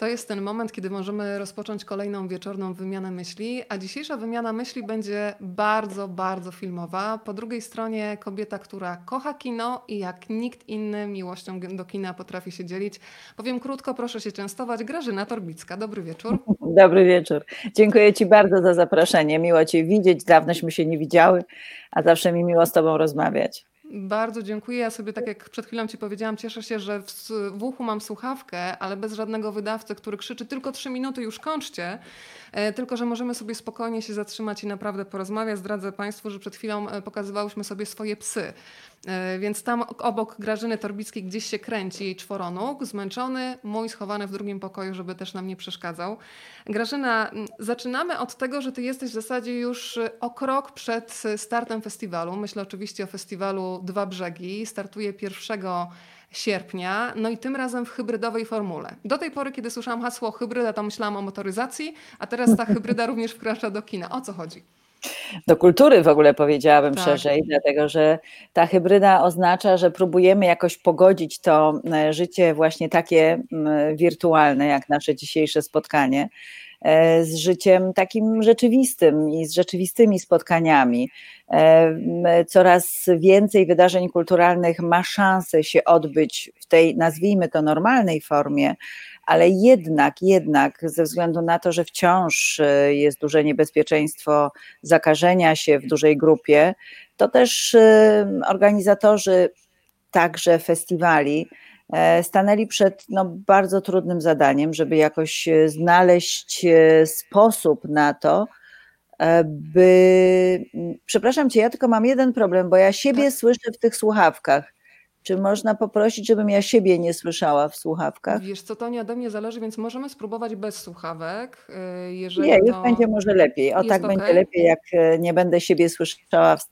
To jest ten moment, kiedy możemy rozpocząć kolejną wieczorną wymianę myśli, a dzisiejsza wymiana myśli będzie bardzo, bardzo filmowa. Po drugiej stronie kobieta, która kocha kino i jak nikt inny miłością do kina potrafi się dzielić. Powiem krótko, proszę się częstować. Grażyna Torbicka, dobry wieczór. Dobry wieczór. Dziękuję Ci bardzo za zaproszenie. Miło Cię widzieć. Dawnośmy się nie widziały, a zawsze mi miło z Tobą rozmawiać. Bardzo dziękuję. Ja sobie, tak jak przed chwilą Ci powiedziałam, cieszę się, że w, w uchu mam słuchawkę, ale bez żadnego wydawcy, który krzyczy tylko trzy minuty, już kończcie. E, tylko, że możemy sobie spokojnie się zatrzymać i naprawdę porozmawiać. Zdradzę Państwu, że przed chwilą e, pokazywałyśmy sobie swoje psy. E, więc tam obok Grażyny Torbickiej gdzieś się kręci jej czworonóg, zmęczony, mój schowany w drugim pokoju, żeby też nam nie przeszkadzał. Grażyna, zaczynamy od tego, że ty jesteś w zasadzie już o krok przed startem festiwalu. Myślę oczywiście o festiwalu Dwa Brzegi. Startuje 1 sierpnia, no i tym razem w hybrydowej formule. Do tej pory, kiedy słyszałam hasło hybryda, to myślałam o motoryzacji, a teraz ta hybryda również wkracza do kina. O co chodzi? Do kultury w ogóle powiedziałabym tak. szerzej, dlatego że ta hybryda oznacza, że próbujemy jakoś pogodzić to e, życie właśnie takie wirtualne, jak nasze dzisiejsze spotkanie, e, z życiem takim rzeczywistym i z rzeczywistymi spotkaniami. E, coraz więcej wydarzeń kulturalnych ma szansę się odbyć w tej, nazwijmy to, normalnej formie, ale jednak, jednak ze względu na to, że wciąż e, jest duże niebezpieczeństwo zakażenia się w dużej grupie, to też e, organizatorzy także festiwali e, stanęli przed no, bardzo trudnym zadaniem, żeby jakoś znaleźć sposób na to, by. Przepraszam cię, ja tylko mam jeden problem, bo ja siebie tak. słyszę w tych słuchawkach. Czy można poprosić, żebym ja siebie nie słyszała w słuchawkach? Wiesz co, to nie ode mnie zależy, więc możemy spróbować bez słuchawek. Y, jeżeli nie, już będzie może lepiej. O tak okay. będzie lepiej, jak e, nie będę siebie słyszała w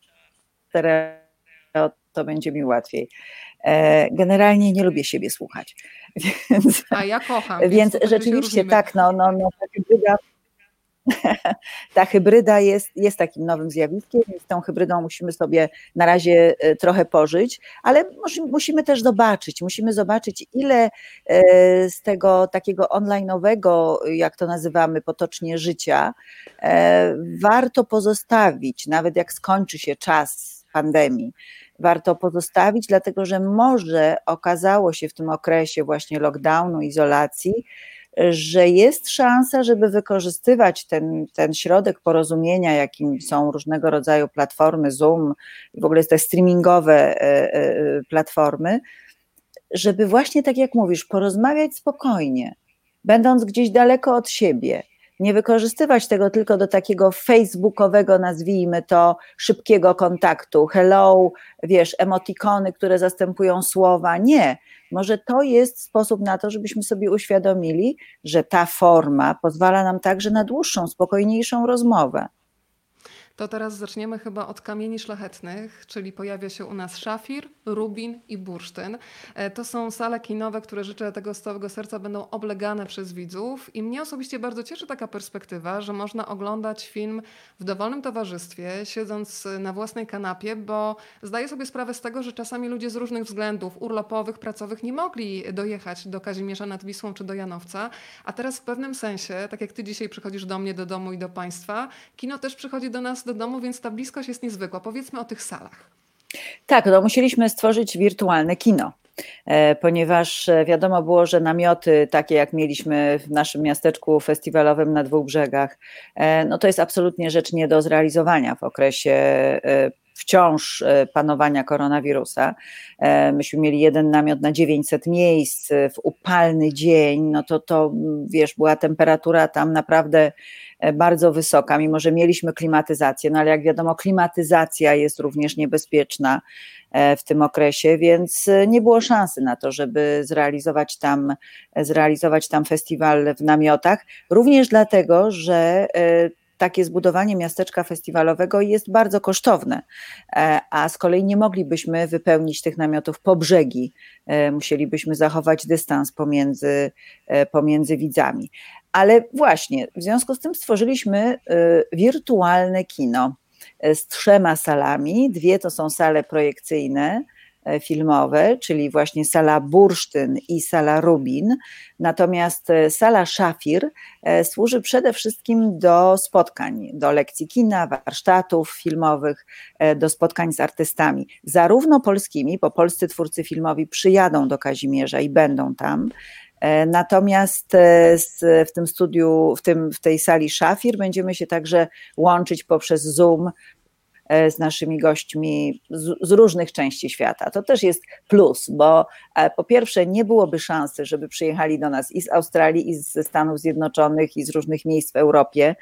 stereo, to będzie mi łatwiej. E, generalnie nie lubię siebie słuchać. Więc, A ja kocham. Więc, więc rzeczywiście tak, no, no, no ta hybryda ta hybryda jest, jest takim nowym zjawiskiem, z tą hybrydą musimy sobie na razie e, trochę pożyć, ale musimy też zobaczyć, musimy zobaczyć, ile e, z tego takiego online'owego, jak to nazywamy potocznie, życia e, warto pozostawić, nawet jak skończy się czas pandemii warto pozostawić, dlatego że może okazało się w tym okresie właśnie lockdownu, izolacji, że jest szansa, żeby wykorzystywać ten, ten środek porozumienia, jakim są różnego rodzaju platformy, Zoom w ogóle te streamingowe e, e, platformy, żeby właśnie tak jak mówisz, porozmawiać spokojnie, będąc gdzieś daleko od siebie, nie wykorzystywać tego tylko do takiego facebookowego, nazwijmy to, szybkiego kontaktu. Hello, wiesz, emotikony, które zastępują słowa. Nie. Może to jest sposób na to, żebyśmy sobie uświadomili, że ta forma pozwala nam także na dłuższą, spokojniejszą rozmowę. To teraz zaczniemy chyba od kamieni szlachetnych, czyli pojawia się u nas szafir, rubin i bursztyn. E, to są sale kinowe, które życzę tego z całego serca będą oblegane przez widzów i mnie osobiście bardzo cieszy taka perspektywa, że można oglądać film w dowolnym towarzystwie, siedząc na własnej kanapie, bo zdaję sobie sprawę z tego, że czasami ludzie z różnych względów urlopowych, pracowych nie mogli dojechać do Kazimierza nad Wisłą czy do Janowca, a teraz w pewnym sensie, tak jak ty dzisiaj przychodzisz do mnie, do domu i do państwa, kino też przychodzi do nas do domu, więc ta bliskość jest niezwykła. Powiedzmy o tych salach. Tak, no musieliśmy stworzyć wirtualne kino e, ponieważ e, wiadomo było, że namioty takie jak mieliśmy w naszym miasteczku festiwalowym na dwóch brzegach, e, no to jest absolutnie rzecz nie do zrealizowania w okresie wciąż panowania koronawirusa. Myśmy mieli jeden namiot na 900 miejsc w upalny dzień, no to to wiesz, była temperatura tam naprawdę E, bardzo wysoka, mimo że mieliśmy klimatyzację, no ale jak wiadomo, klimatyzacja jest również niebezpieczna e, w tym okresie, więc e, nie było szansy na to, żeby zrealizować tam, zrealizować tam festiwal w namiotach. Również dlatego, że takie zbudowanie miasteczka festiwalowego jest bardzo kosztowne, a z kolei nie moglibyśmy wypełnić tych namiotów po brzegi, musielibyśmy zachować dystans pomiędzy, pomiędzy widzami. Ale właśnie, w związku z tym stworzyliśmy wirtualne kino z trzema salami. Dwie to są sale projekcyjne, e, filmowe, czyli właśnie sala Bursztyn i sala Rubin. Natomiast e, sala Szafir służy przede wszystkim do spotkań, do lekcji kina, warsztatów filmowych, do spotkań z artystami, zarówno polskimi, bo polscy twórcy filmowi przyjadą do Kazimierza i będą tam, E, natomiast e, w tym studiu, w, tym, w tej sali Szafir będziemy się także łączyć poprzez Zoom e, z naszymi gośćmi z, z, różnych części świata. To też jest plus, bo po pierwsze nie byłoby szansy, żeby przyjechali do nas i z Australii, i ze Stanów Zjednoczonych, i z różnych miejsc w Europie.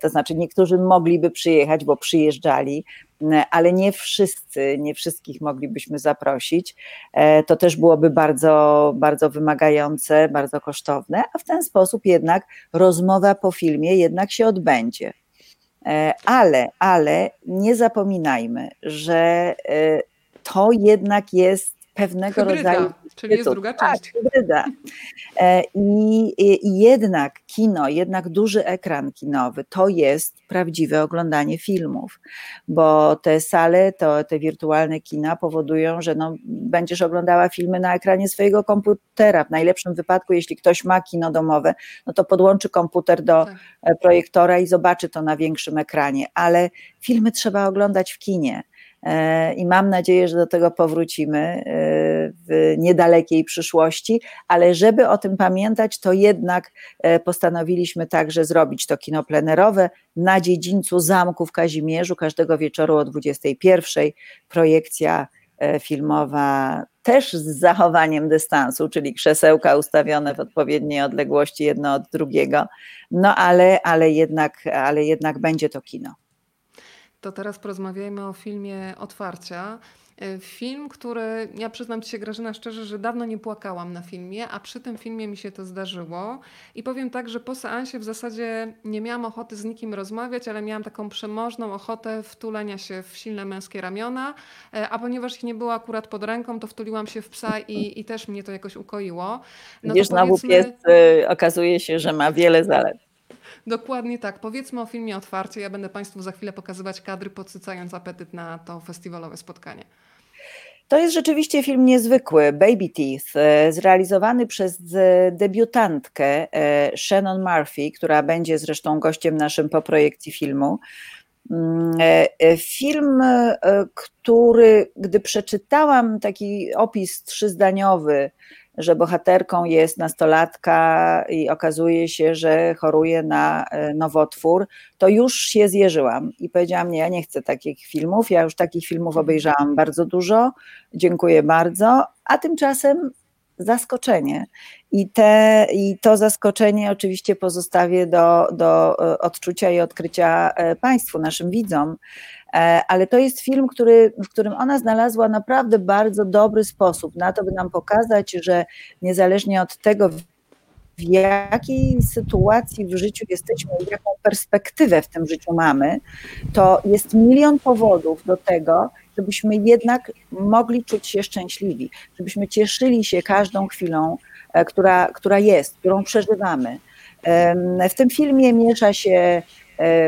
To znaczy niektórzy mogliby przyjechać, bo przyjeżdżali, ale nie wszyscy, nie wszystkich moglibyśmy zaprosić. E, to też byłoby bardzo, bardzo wymagające, bardzo kosztowne, a w ten sposób jednak rozmowa po filmie jednak się odbędzie. E, ale, ale nie zapominajmy, że e, to jednak jest pewnego Hybryda, rodzaju. Czyli jest druga tak, część. Hybryda. E, I, I jednak kino, jednak duży ekran kinowy to jest prawdziwe oglądanie filmów, bo te sale, to, te wirtualne kina powodują, że no, będziesz oglądała filmy na ekranie swojego komputera. W najlepszym wypadku, jeśli ktoś ma kino domowe, no to podłączy komputer do tak. E, projektora i zobaczy to na większym ekranie, ale filmy trzeba oglądać w kinie. E, i mam nadzieję, że do tego powrócimy e, w niedalekiej przyszłości, ale żeby o tym pamiętać, to jednak e, postanowiliśmy także zrobić to kino plenerowe na dziedzińcu zamku w Kazimierzu każdego wieczoru o 21. Projekcja filmowa też z zachowaniem dystansu, czyli krzesełka ustawione w odpowiedniej odległości jedno od drugiego, no ale, ale, jednak, ale jednak będzie to kino. To teraz porozmawiajmy o filmie Otwarcia. E, film, który ja przyznam Ci się, Grażyna, szczerze, że dawno nie płakałam na filmie, a przy tym filmie mi się to zdarzyło. I powiem tak, że po seansie w zasadzie nie miałam ochoty z nikim rozmawiać, ale miałam taką przemożną ochotę wtulenia się w silne męskie ramiona. E, a ponieważ ich nie było akurat pod ręką, to wtuliłam się w psa i, i też mnie to jakoś ukoiło. No Wiesz, znowu pies y, okazuje się, że ma wiele zalet. Dokładnie tak. Powiedzmy o filmie otwarcie. Ja będę Państwu za chwilę pokazywać kadry, podsycając apetyt na to festiwalowe spotkanie. To jest rzeczywiście film niezwykły, Baby Teeth, e, zrealizowany przez e, debiutantkę e, Shannon Murphy, która będzie zresztą gościem naszym po projekcji filmu. Mm, film, który, gdy przeczytałam taki opis trzyzdaniowy że bohaterką jest nastolatka i okazuje się, że choruje na e, nowotwór, to już się zjeżyłam i powiedziałam, nie, ja nie chcę takich filmów, ja już takich filmów obejrzałam bardzo dużo, dziękuję bardzo, a tymczasem zaskoczenie. I, te, I to zaskoczenie oczywiście pozostawię do, do e, odczucia i odkrycia e, Państwu, naszym widzom. E, ale to jest film, który, w którym ona znalazła naprawdę bardzo dobry sposób na to, by nam pokazać, że niezależnie od tego, w jakiej sytuacji w życiu jesteśmy i jaką perspektywę w tym życiu mamy, to jest milion powodów do tego, żebyśmy jednak mogli czuć się szczęśliwi, żebyśmy cieszyli się każdą chwilą, e, która, która jest, którą przeżywamy. W tym filmie miesza się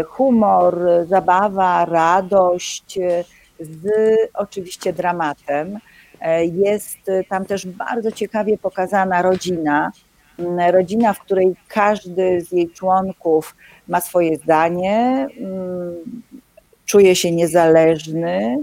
humor, zabawa, radość e, z oczywiście dramatem. E, jest tam też bardzo ciekawie pokazana rodzina, mm, rodzina, w której każdy z jej członków ma swoje zdanie, mm, czuje się niezależny,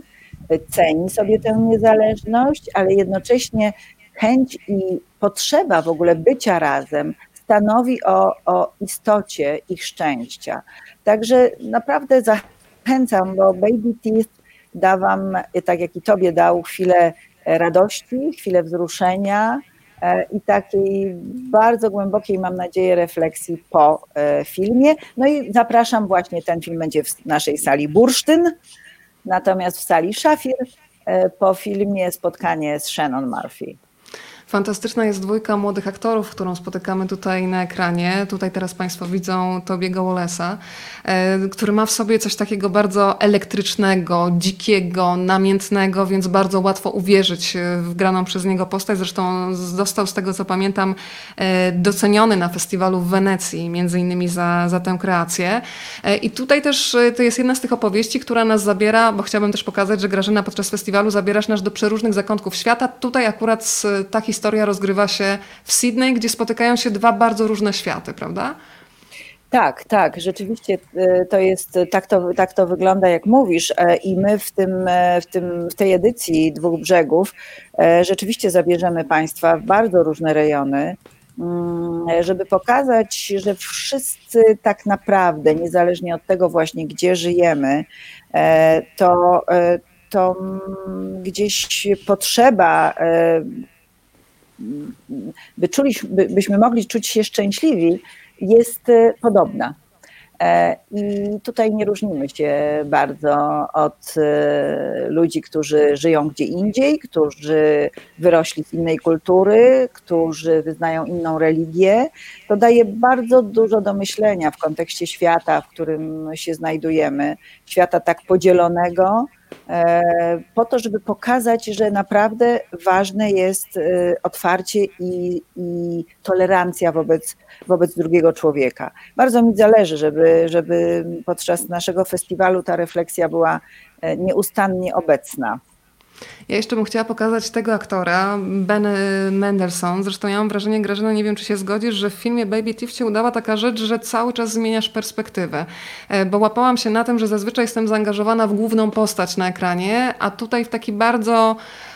ceni sobie tę niezależność, ale jednocześnie chęć i potrzeba w ogóle bycia razem stanowi o, o istocie ich szczęścia. Także naprawdę zachęcam, bo Baby Teeth da Wam, tak jak i Tobie dał, chwilę radości, chwilę wzruszenia e, i takiej bardzo głębokiej, mam nadzieję, refleksji po e, filmie. No i zapraszam, właśnie ten film będzie w naszej sali Bursztyn, natomiast w sali Szafir e, po filmie spotkanie z Shannon Murphy. Fantastyczna jest dwójka młodych aktorów, którą spotykamy tutaj na ekranie. Tutaj teraz Państwo widzą Tobiego Wallace'a, e, który ma w sobie coś takiego bardzo elektrycznego, dzikiego, namiętnego, więc bardzo łatwo uwierzyć w graną przez niego postać. Zresztą został z tego co pamiętam e, doceniony na festiwalu w Wenecji, między innymi za, za tę kreację. E, I tutaj też to jest jedna z tych opowieści, która nas zabiera, bo chciałabym też pokazać, że Grażyna podczas festiwalu zabierasz nas do przeróżnych zakątków świata. Tutaj akurat ta historia rozgrywa się w Sydney, gdzie spotykają się dwa bardzo różne światy, prawda? Tak, tak, rzeczywiście e, to jest, tak to, tak to wygląda, jak mówisz. E, I my w, tym, e, w, tym, w tej edycji Dwóch Brzegów rzeczywiście zabierzemy Państwa w bardzo różne rejony, mm, żeby pokazać, że wszyscy tak naprawdę, niezależnie od tego właśnie, gdzie żyjemy, to, to mm, gdzieś potrzeba by czuli, by, byśmy mogli czuć się szczęśliwi, jest e, podobna. E, I tutaj nie różnimy się bardzo od e, ludzi, którzy żyją gdzie indziej, którzy wyrośli z innej kultury, którzy wyznają inną religię. To daje bardzo dużo do myślenia w kontekście świata, w którym się znajdujemy, świata tak podzielonego, po to, żeby pokazać, że naprawdę ważne jest e, otwarcie i, i tolerancja wobec, wobec drugiego człowieka. Bardzo mi zależy, żeby, żeby podczas naszego festiwalu ta refleksja była e, nieustannie obecna. Ja jeszcze bym chciała pokazać tego aktora, Ben Mendelssohn. Zresztą ja mam wrażenie, Grażyna, nie wiem czy się zgodzisz, że w filmie Baby Thief się udała taka rzecz, że cały czas zmieniasz perspektywę. E, bo łapałam się na tym, że zazwyczaj jestem zaangażowana w główną postać na ekranie, a tutaj w taki bardzo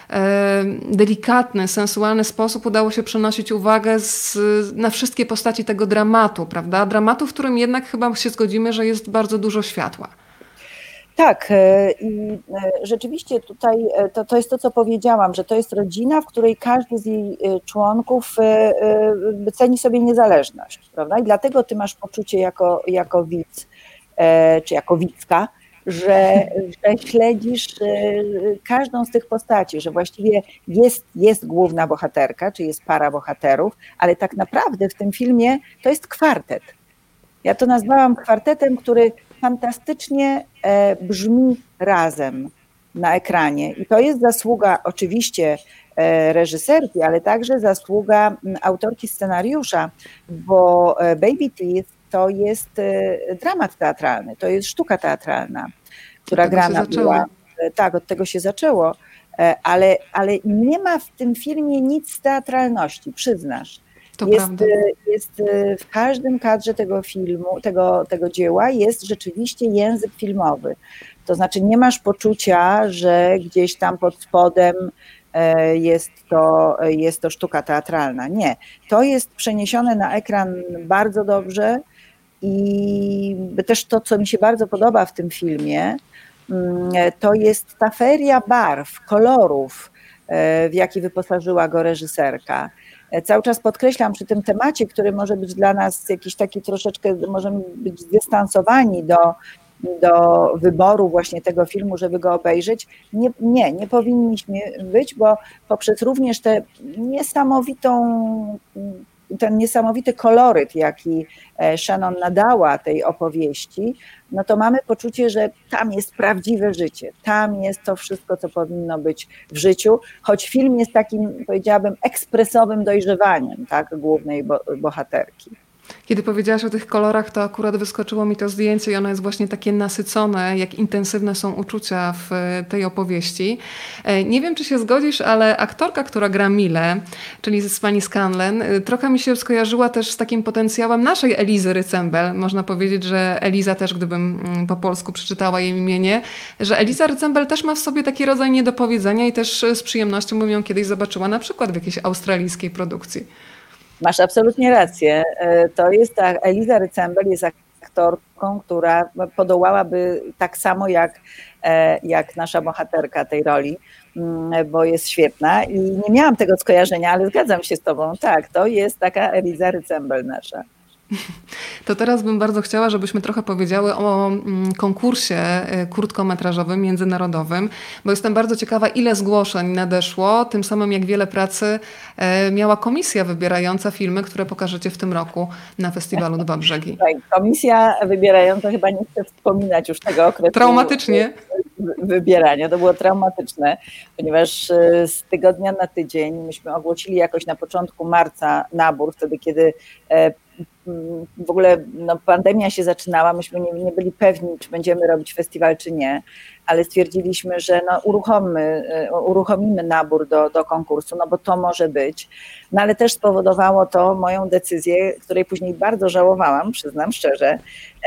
e, delikatny, sensualny sposób udało się przenosić uwagę z, na wszystkie postaci tego dramatu, prawda? Dramatu, w którym jednak chyba się zgodzimy, że jest bardzo dużo światła. Tak, e, i e, rzeczywiście tutaj e, to, to jest to, co powiedziałam, że to jest rodzina, w której każdy z jej członków ceni sobie niezależność, prawda? I dlatego ty masz poczucie jako, jako widz, czy jako widzka, że, że śledzisz każdą z tych postaci, że właściwie jest, jest główna bohaterka, czy jest para bohaterów, ale tak naprawdę w tym filmie to jest kwartet. Ja to nazwałam kwartetem, który fantastycznie e, brzmi razem na ekranie. I to jest zasługa oczywiście e, reżyserki, ale także zasługa autorki scenariusza, bo e, Baby Teeth to jest dramat teatralny, to jest sztuka teatralna, która grana była. Tak, od tego się zaczęło, ale, ale nie ma w tym filmie nic z teatralności, przyznasz. To jest, prawda. jest y, w każdym kadrze tego filmu, tego, tego dzieła jest rzeczywiście język filmowy. To znaczy nie masz poczucia, że gdzieś tam pod spodem e, jest to, jest to sztuka teatralna. Nie. To jest przeniesione na ekran bardzo dobrze i też to, co mi się bardzo podoba w tym filmie, mm, to jest ta feria barw, kolorów, e, w jaki wyposażyła go reżyserka. Cały czas podkreślam przy tym temacie, który może być dla nas jakiś taki troszeczkę, możemy być zdystansowani do, do wyboru właśnie tego filmu, żeby go obejrzeć. Nie, nie, nie powinniśmy być, bo poprzez również tę niesamowitą ten niesamowity koloryt, jaki e, Shannon nadała tej opowieści, no to mamy poczucie, że tam jest prawdziwe życie, tam jest to wszystko, co powinno być w życiu, choć film jest takim, powiedziałabym, ekspresowym dojrzewaniem tak, głównej bohaterki. Kiedy powiedziałaś o tych kolorach, to akurat wyskoczyło mi to zdjęcie i ono jest właśnie takie nasycone, jak intensywne są uczucia w e, tej opowieści. E, nie wiem, czy się zgodzisz, ale aktorka, która gra Mile, czyli z pani Scanlen, e, trochę mi się skojarzyła też z takim potencjałem naszej Elizy Rycembel. Można powiedzieć, że Eliza też, gdybym mm, po polsku przeczytała jej imienie, że Eliza Rycembel też ma w sobie taki rodzaj niedopowiedzenia i też z przyjemnością bym ją kiedyś zobaczyła na przykład w jakiejś australijskiej produkcji. Masz absolutnie rację. E, to jest Eliza Rycembel jest aktorką, która podołałaby tak samo jak, e, jak nasza bohaterka tej roli, mm, bo jest świetna i nie miałam tego skojarzenia, ale zgadzam się z tobą. Tak, to jest taka Eliza Rycembel nasza. To teraz bym bardzo chciała, żebyśmy trochę powiedziały o mm, konkursie e, krótkometrażowym, międzynarodowym, bo jestem bardzo ciekawa, ile zgłoszeń nadeszło, tym samym jak wiele pracy e, miała komisja wybierająca filmy, które pokażecie w tym roku na festiwalu Dwa Brzegi. Komisja wybierająca chyba nie chce wspominać już tego okresu. Traumatycznie wybierania. To było traumatyczne, ponieważ e, z tygodnia na tydzień myśmy ogłosili jakoś na początku marca nabór, wtedy kiedy e, w ogóle no, pandemia się zaczynała, myśmy nie, nie, byli pewni, czy będziemy robić festiwal, czy nie, ale stwierdziliśmy, że no, uruchommy, e, uruchomimy nabór do, do konkursu, no bo to może być. No ale też spowodowało to moją decyzję, której później bardzo żałowałam, przyznam szczerze,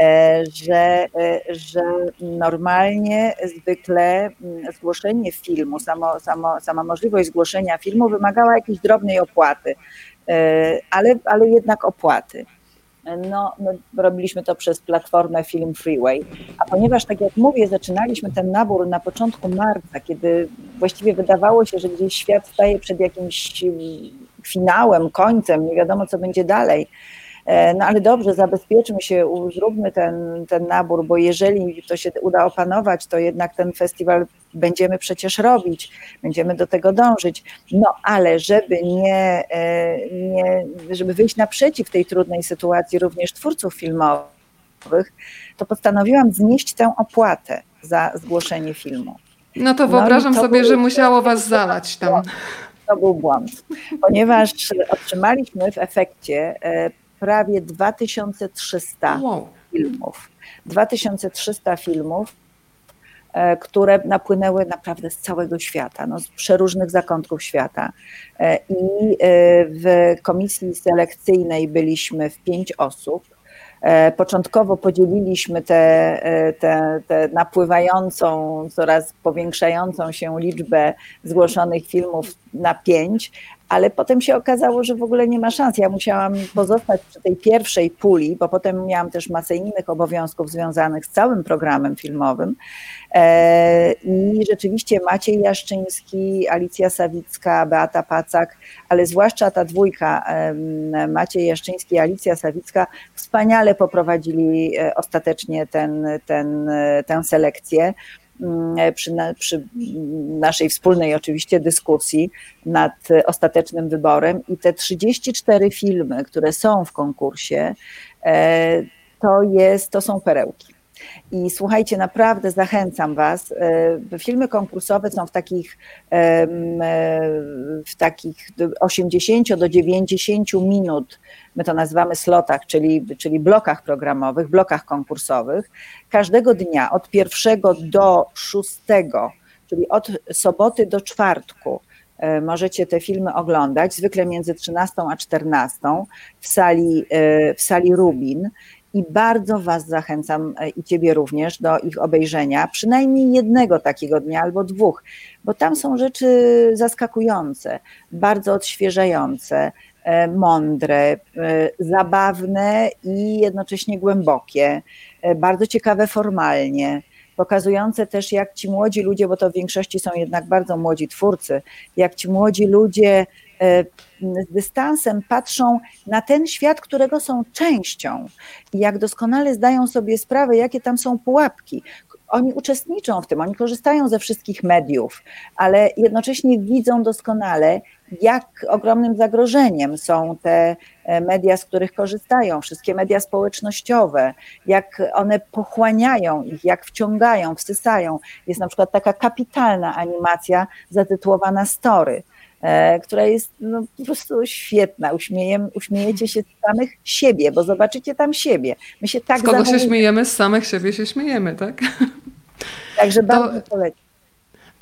e, że, e, że normalnie zwykle mm, zgłoszenie filmu, samo, samo, sama możliwość zgłoszenia filmu wymagała jakiejś drobnej opłaty, ale, ale jednak opłaty. No, my robiliśmy to przez platformę Film Freeway, a ponieważ, tak jak mówię, zaczynaliśmy ten nabór na początku marca, kiedy właściwie wydawało się, że gdzieś świat staje przed jakimś finałem, końcem, nie wiadomo co będzie dalej, no ale dobrze, zabezpieczmy się, zróbmy ten, ten nabór, bo jeżeli to się uda opanować, to jednak ten festiwal będziemy przecież robić, będziemy do tego dążyć. No ale żeby nie, e, nie żeby wyjść naprzeciw tej trudnej sytuacji również twórców filmowych, to postanowiłam znieść tę opłatę za zgłoszenie filmu. No to wyobrażam no to sobie, był, że musiało was zalać tam. To był błąd, ponieważ otrzymaliśmy w efekcie e, prawie 2300 wow. filmów. 2300 filmów, e, które napłynęły naprawdę z całego świata, no, z przeróżnych zakątków świata. E, I e, w komisji selekcyjnej byliśmy w pięć osób. Początkowo podzieliliśmy tę napływającą, coraz powiększającą się liczbę zgłoszonych filmów na pięć, ale potem się okazało, że w ogóle nie ma szans. Ja musiałam pozostać przy tej pierwszej puli, bo potem miałam też masę innych obowiązków związanych z całym programem filmowym. E, I rzeczywiście Maciej Jaszczyński, Alicja Sawicka, Beata Pacak, ale zwłaszcza ta dwójka, Maciej Jaszczyński i Alicja Sawicka, wspaniale poprowadzili e, ostatecznie ten, ten, e, tę selekcję. Mm, przy, przy, naszej wspólnej oczywiście dyskusji nad ostatecznym wyborem i te 34 filmy, które są w konkursie, e, to, jest, to są perełki. I słuchajcie, naprawdę zachęcam Was. E, filmy konkursowe są w takich, e, w takich 80 do 90 minut my to nazywamy slotach, czyli, czyli blokach programowych, blokach konkursowych. Każdego dnia od pierwszego do szóstego, czyli od soboty do czwartku, e, możecie te filmy oglądać, zwykle między 13 a 14 w sali, w sali Rubin. I bardzo Was zachęcam e, i Ciebie również do ich obejrzenia, przynajmniej jednego takiego dnia albo dwóch, bo tam są rzeczy zaskakujące, bardzo odświeżające, E, mądre, e, zabawne i jednocześnie głębokie, bardzo ciekawe formalnie, pokazujące też, jak ci młodzi ludzie, bo to w większości są jednak bardzo młodzi twórcy, jak ci młodzi ludzie z dystansem patrzą na ten świat, którego są częścią i jak doskonale zdają sobie sprawę, jakie tam są pułapki, oni uczestniczą w tym, oni korzystają ze wszystkich mediów, ale jednocześnie widzą doskonale, jak ogromnym zagrożeniem są te e, media, z których korzystają, wszystkie media społecznościowe, jak one pochłaniają ich, jak wciągają, wsysają. Jest na przykład taka kapitalna animacja zatytułowana Story e, która jest no, po prostu świetna. Uśmiejem, uśmiejecie się z samych siebie, bo zobaczycie tam siebie. My się tak z kogo się śmiejemy? Z samych siebie się śmiejemy, tak? Także to... bardzo polecam.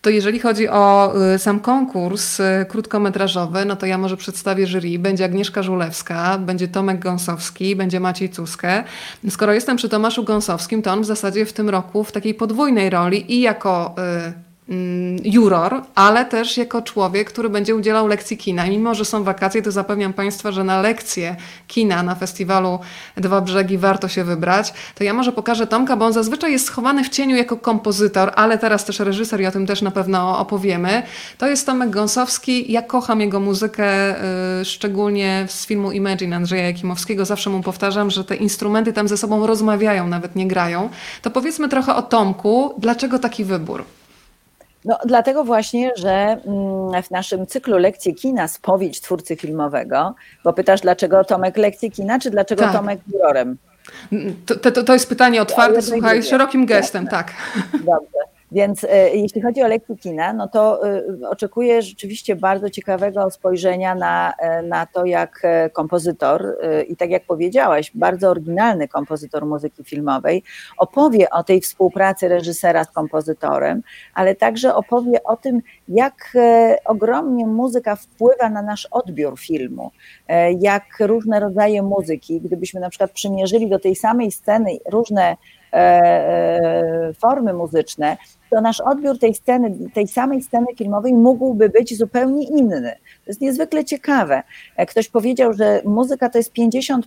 To jeżeli chodzi o y, sam konkurs y, krótkometrażowy, no to ja może przedstawię jury. Będzie Agnieszka Żulewska, będzie Tomek Gąsowski, będzie Maciej Cuskę. Skoro jestem przy Tomaszu Gąsowskim, to on w zasadzie w tym roku w takiej podwójnej roli i jako y, juror, ale też jako człowiek, który będzie udzielał lekcji kina. Mimo, że są wakacje, to zapewniam Państwa, że na lekcję kina na festiwalu Dwa Brzegi warto się wybrać. To ja może pokażę Tomka, bo on zazwyczaj jest schowany w cieniu jako kompozytor, ale teraz też reżyser i o tym też na pewno opowiemy. To jest Tomek Gąsowski. Ja kocham jego muzykę, yy, szczególnie z filmu Imagine Andrzeja Jakimowskiego. Zawsze mu powtarzam, że te instrumenty tam ze sobą rozmawiają, nawet nie grają. To powiedzmy trochę o Tomku. Dlaczego taki wybór? No, dlatego właśnie, że mm, w naszym cyklu lekcji kina spowiedź twórcy filmowego, bo pytasz, dlaczego Tomek lekcji kina, czy dlaczego tak. Tomek jurorem? To, to, to jest pytanie otwarte, słuchaj, szerokim gestem, Jasne. tak. Dobrze. Więc e, jeśli chodzi o lekcje kina, no to e, oczekuję rzeczywiście bardzo ciekawego spojrzenia na, e, na to, jak kompozytor, i tak jak powiedziałaś, bardzo oryginalny kompozytor muzyki filmowej, opowie o tej współpracy reżysera z kompozytorem, ale także opowie o tym, jak ogromnie muzyka wpływa na nasz odbiór filmu, jak różne rodzaje muzyki, gdybyśmy na przykład przymierzyli do tej samej sceny różne formy muzyczne, to nasz odbiór tej sceny, tej samej sceny filmowej mógłby być zupełnie inny. To jest niezwykle ciekawe. E, ktoś powiedział, że muzyka to jest 50%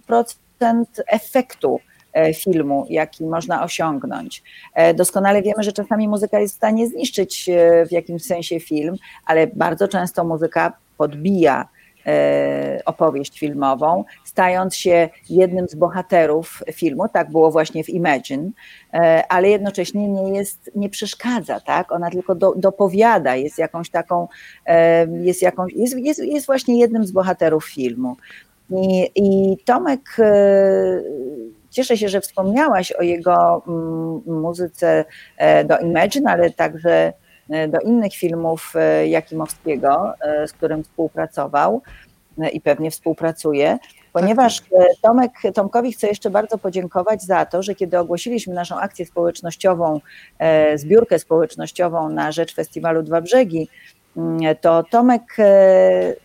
efektu e, filmu, jaki można osiągnąć. E, doskonale wiemy, że czasami muzyka jest w stanie zniszczyć w jakimś sensie film, ale bardzo często muzyka podbija E, opowieść filmową, stając się jednym z bohaterów filmu. Tak było właśnie w Imagine, e, ale jednocześnie nie jest, nie przeszkadza, tak? Ona tylko do, dopowiada, jest jakąś taką, e, jest, jakąś, jest, jest, jest właśnie jednym z bohaterów filmu. I, i Tomek Cieszę się, że wspomniałaś o jego mm, muzyce do Imagine, ale także E, do innych filmów e, Jakimowskiego, e, z którym współpracował i pewnie współpracuje, ponieważ tak, tak. Tomek, Tomkowi chcę jeszcze bardzo podziękować za to, że kiedy ogłosiliśmy naszą akcję społecznościową, zbiórkę społecznościową na rzecz festiwalu Dwa Brzegi, mm, to Tomek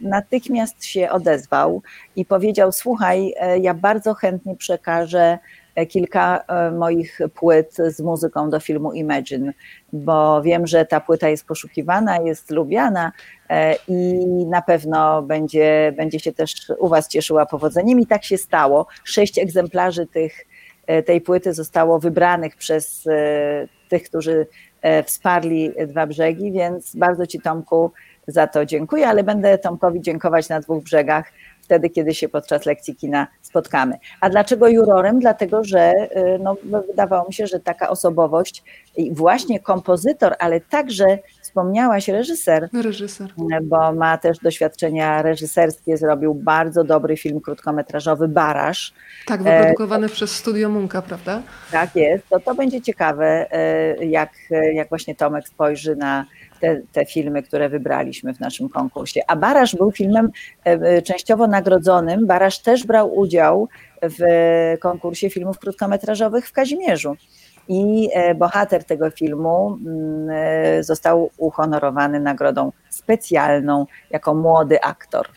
natychmiast się odezwał i powiedział: Słuchaj, ja bardzo chętnie przekażę kilka e, moich płyt z muzyką do filmu Imagine, bo wiem, że ta płyta jest poszukiwana, jest lubiana e, i na pewno będzie, będzie się też u Was cieszyła powodzeniem i tak się stało. Sześć egzemplarzy tych, e, tej płyty zostało wybranych przez tych, którzy wsparli Dwa Brzegi, więc bardzo Ci Tomku za to dziękuję, ale będę Tomkowi dziękować na dwóch brzegach wtedy, kiedy się podczas lekcji kina spotkamy. A dlaczego jurorem? Dlatego, że y, no, wydawało mi się, że taka osobowość i właśnie kompozytor, ale także wspomniałaś reżyser, reżyser, bo ma też doświadczenia reżyserskie, zrobił bardzo dobry film krótkometrażowy Barasz. Tak, wyprodukowany e, przez Studio Munka, prawda? Tak jest, to, to będzie ciekawe, e, jak, jak właśnie Tomek spojrzy na te, te filmy, które wybraliśmy w naszym konkursie. A Barasz był filmem e, e, częściowo nagrodzonym. Barasz też brał udział w konkursie filmów krótkometrażowych w Kazimierzu. I e, bohater tego filmu mm, został uhonorowany nagrodą specjalną jako młody aktor.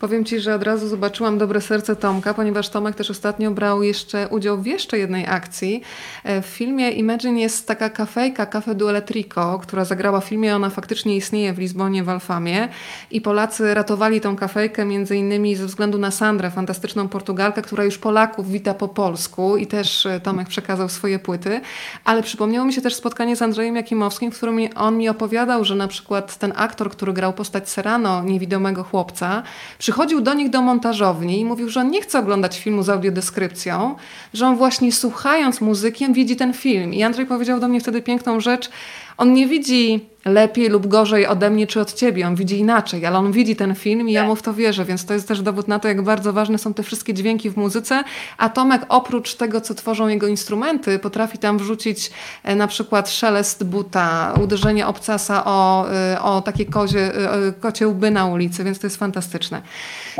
Powiem Ci, że od razu zobaczyłam dobre serce Tomka, ponieważ Tomek też ostatnio brał jeszcze udział w jeszcze jednej akcji. E, w filmie Imagine jest taka kafejka, Cafe du Elettrico, która zagrała w filmie, ona faktycznie istnieje w Lizbonie, w Alfamie. I Polacy ratowali tą kafejkę między innymi ze względu na Sandrę, fantastyczną Portugalkę, która już Polaków wita po polsku. I też e, Tomek przekazał swoje płyty, ale przypomniało mi się też spotkanie z Andrzejem Jakimowskim, w którym on mi opowiadał, że na przykład ten aktor, który grał postać Serrano, niewidomego chłopca, przychodził do nich do montażowni i mówił, że on nie chce oglądać filmu z audiodeskrypcją, że on właśnie słuchając muzyki widzi ten film. I Andrzej powiedział do mnie wtedy piękną rzecz, on nie widzi lepiej lub gorzej ode mnie czy od ciebie, on widzi inaczej, ale on widzi ten film i ja mu w to wierzę, więc to jest też dowód na to, jak bardzo ważne są te wszystkie dźwięki w muzyce, a Tomek oprócz tego, co tworzą jego instrumenty, potrafi tam wrzucić e, na przykład szelest buta, uderzenie obcasa o, e, o takie kozie, e, kocie łby na ulicy, więc to jest fantastyczne.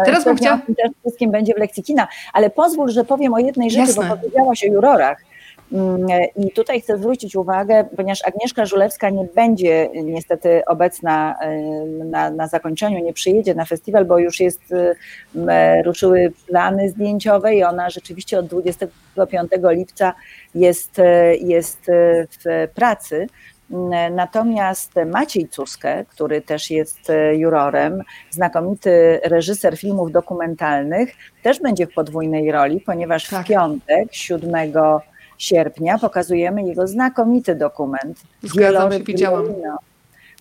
Teraz bym chciała... Wszystkim będzie w lekcji kina, ale pozwól, że powiem o jednej rzeczy, Jasne. bo powiedziałaś o jurorach. Mm, I tutaj chcę zwrócić uwagę, ponieważ Agnieszka Żulewska nie będzie niestety obecna na, na zakończeniu, nie przyjedzie na festiwal, bo już jest, ruszyły plany zdjęciowe i ona rzeczywiście od 25 lipca jest, jest w pracy Natomiast Maciej Cuskę, który też jest jurorem, znakomity reżyser filmów dokumentalnych, też będzie w podwójnej roli, ponieważ tak. w piątek, 7 sierpnia, pokazujemy jego znakomity dokument. Zgadzam się, widziałam.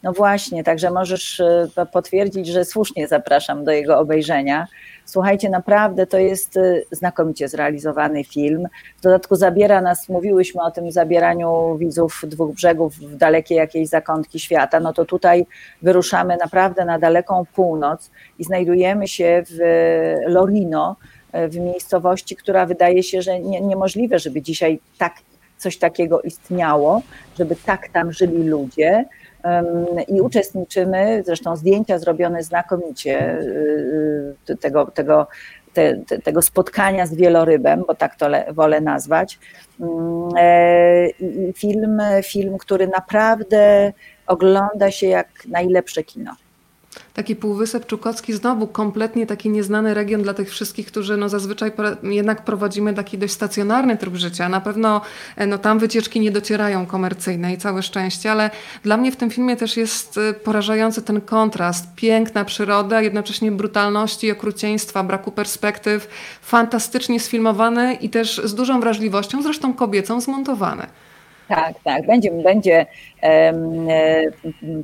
No właśnie, także możesz e, potwierdzić, że słusznie zapraszam do jego obejrzenia. Słuchajcie, naprawdę to jest e, znakomicie zrealizowany film. W dodatku zabiera nas, mówiłyśmy o tym zabieraniu widzów dwóch brzegów w dalekie jakiejś zakątki świata. No to tutaj wyruszamy naprawdę na daleką północ i znajdujemy się w Lorino, e, w miejscowości, która wydaje się, że nie, niemożliwe, żeby dzisiaj tak coś takiego istniało, żeby tak tam żyli ludzie i uczestniczymy, zresztą zdjęcia zrobione znakomicie y, y, tego, tego, te, tego spotkania z wielorybem, bo tak to wolę nazwać. Mm, e, I film, film, który naprawdę ogląda się jak najlepsze kino taki Półwysep Czukocki, znowu kompletnie taki nieznany region dla tych wszystkich, którzy no zazwyczaj jednak prowadzimy taki dość stacjonarny tryb życia. Na pewno e, no, tam wycieczki nie docierają komercyjne i całe szczęście, ale dla mnie w tym filmie też jest e, porażający ten kontrast. Piękna przyroda, jednocześnie brutalności, okrucieństwa, braku perspektyw, fantastycznie sfilmowane i też z dużą wrażliwością, zresztą kobiecą, zmontowane. Tak, tak. Będzie, będzie e,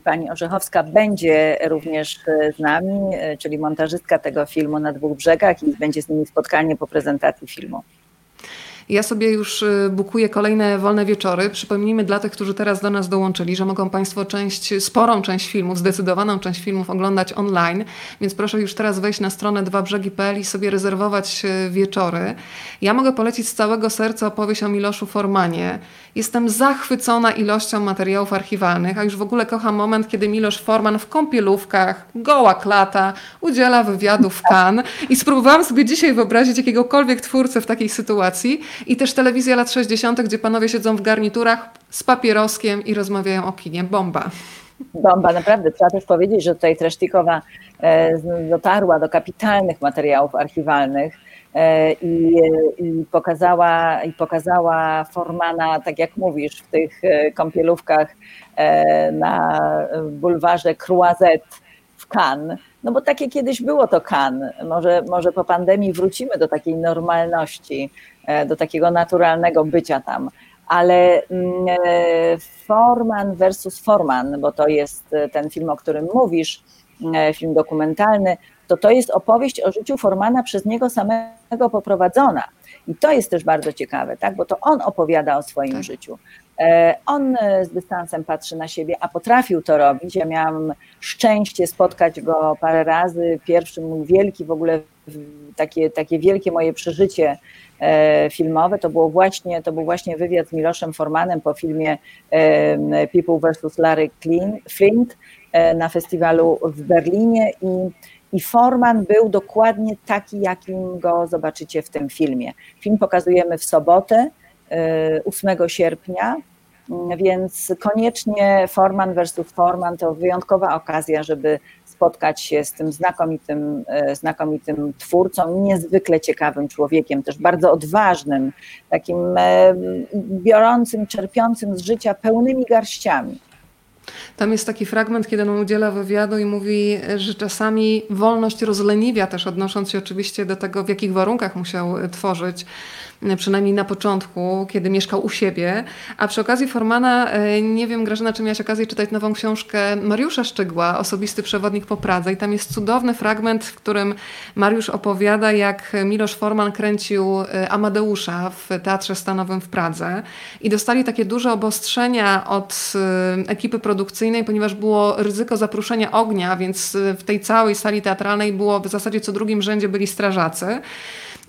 pani Orzechowska będzie również z nami, e, czyli montażystka tego filmu na dwóch brzegach i będzie z nimi spotkanie po prezentacji filmu. Ja sobie już y, bukuję kolejne wolne wieczory. Przypomnijmy dla tych, którzy teraz do nas dołączyli, że mogą Państwo część, sporą część filmów, zdecydowaną część filmów oglądać online, więc proszę już teraz wejść na stronę dwabrzegi.pl i sobie rezerwować wieczory. Ja mogę polecić z całego serca opowieść o Miloszu Formanie. Jestem zachwycona ilością materiałów archiwalnych, a już w ogóle kocham moment, kiedy Milosz Forman w kąpielówkach, goła klata, udziela wywiadu w Cannes i spróbowałam sobie dzisiaj wyobrazić jakiegokolwiek twórcę w takiej sytuacji i też telewizja lat 60., gdzie panowie siedzą w garniturach z papieroskiem i rozmawiają o kinie. Bomba. Bomba, naprawdę. Trzeba też powiedzieć, że tutaj Tresztikowa e, dotarła do kapitalnych materiałów archiwalnych i, i, pokazała, i pokazała Formana, tak jak mówisz, w tych e, kąpielówkach na bulwarze Croisette w Cannes. No bo takie kiedyś było to Cannes. Może, może po pandemii wrócimy do takiej normalności E, do takiego naturalnego bycia tam. Ale mm, e, Forman versus Forman, bo to jest e, ten film, o którym mówisz, film dokumentalny, to to jest opowieść o życiu Formana przez niego samego poprowadzona. I to jest też bardzo ciekawe, tak? bo to on opowiada o swoim tak. życiu. On z dystansem patrzy na siebie, a potrafił to robić. Ja miałam szczęście spotkać go parę razy. Pierwszy mój wielki w ogóle takie, takie wielkie moje przeżycie E, filmowe. To, było właśnie, to był właśnie wywiad z Miloszem Formanem po filmie People vs. Larry Flint e, na festiwalu w Berlinie i i Forman był dokładnie taki, jakim go zobaczycie w tym filmie. Film pokazujemy w sobotę, 8 e, sierpnia, więc koniecznie Forman versus Forman to wyjątkowa okazja, żeby spotkać się z tym znakomitym, e, znakomitym twórcą, niezwykle ciekawym człowiekiem, też bardzo odważnym, takim biorącym, czerpiącym z życia pełnymi garściami. Tam jest taki fragment, kiedy on udziela wywiadu i mówi, że czasami wolność rozleniwia też, odnosząc się oczywiście do tego, w jakich warunkach musiał tworzyć przynajmniej na początku, kiedy mieszkał u siebie. A przy okazji Formana, e, nie wiem Grażyna, czy miałaś okazję czytać nową książkę Mariusza Szczygła, Osobisty przewodnik po Pradze i tam jest cudowny fragment, w którym Mariusz opowiada, jak Milosz Forman kręcił e, Amadeusza w Teatrze Stanowym w Pradze i dostali takie duże obostrzenia od e, ekipy produkcyjnej, ponieważ było ryzyko zapruszenia ognia, więc w tej całej sali teatralnej było w zasadzie co drugim rzędzie byli strażacy.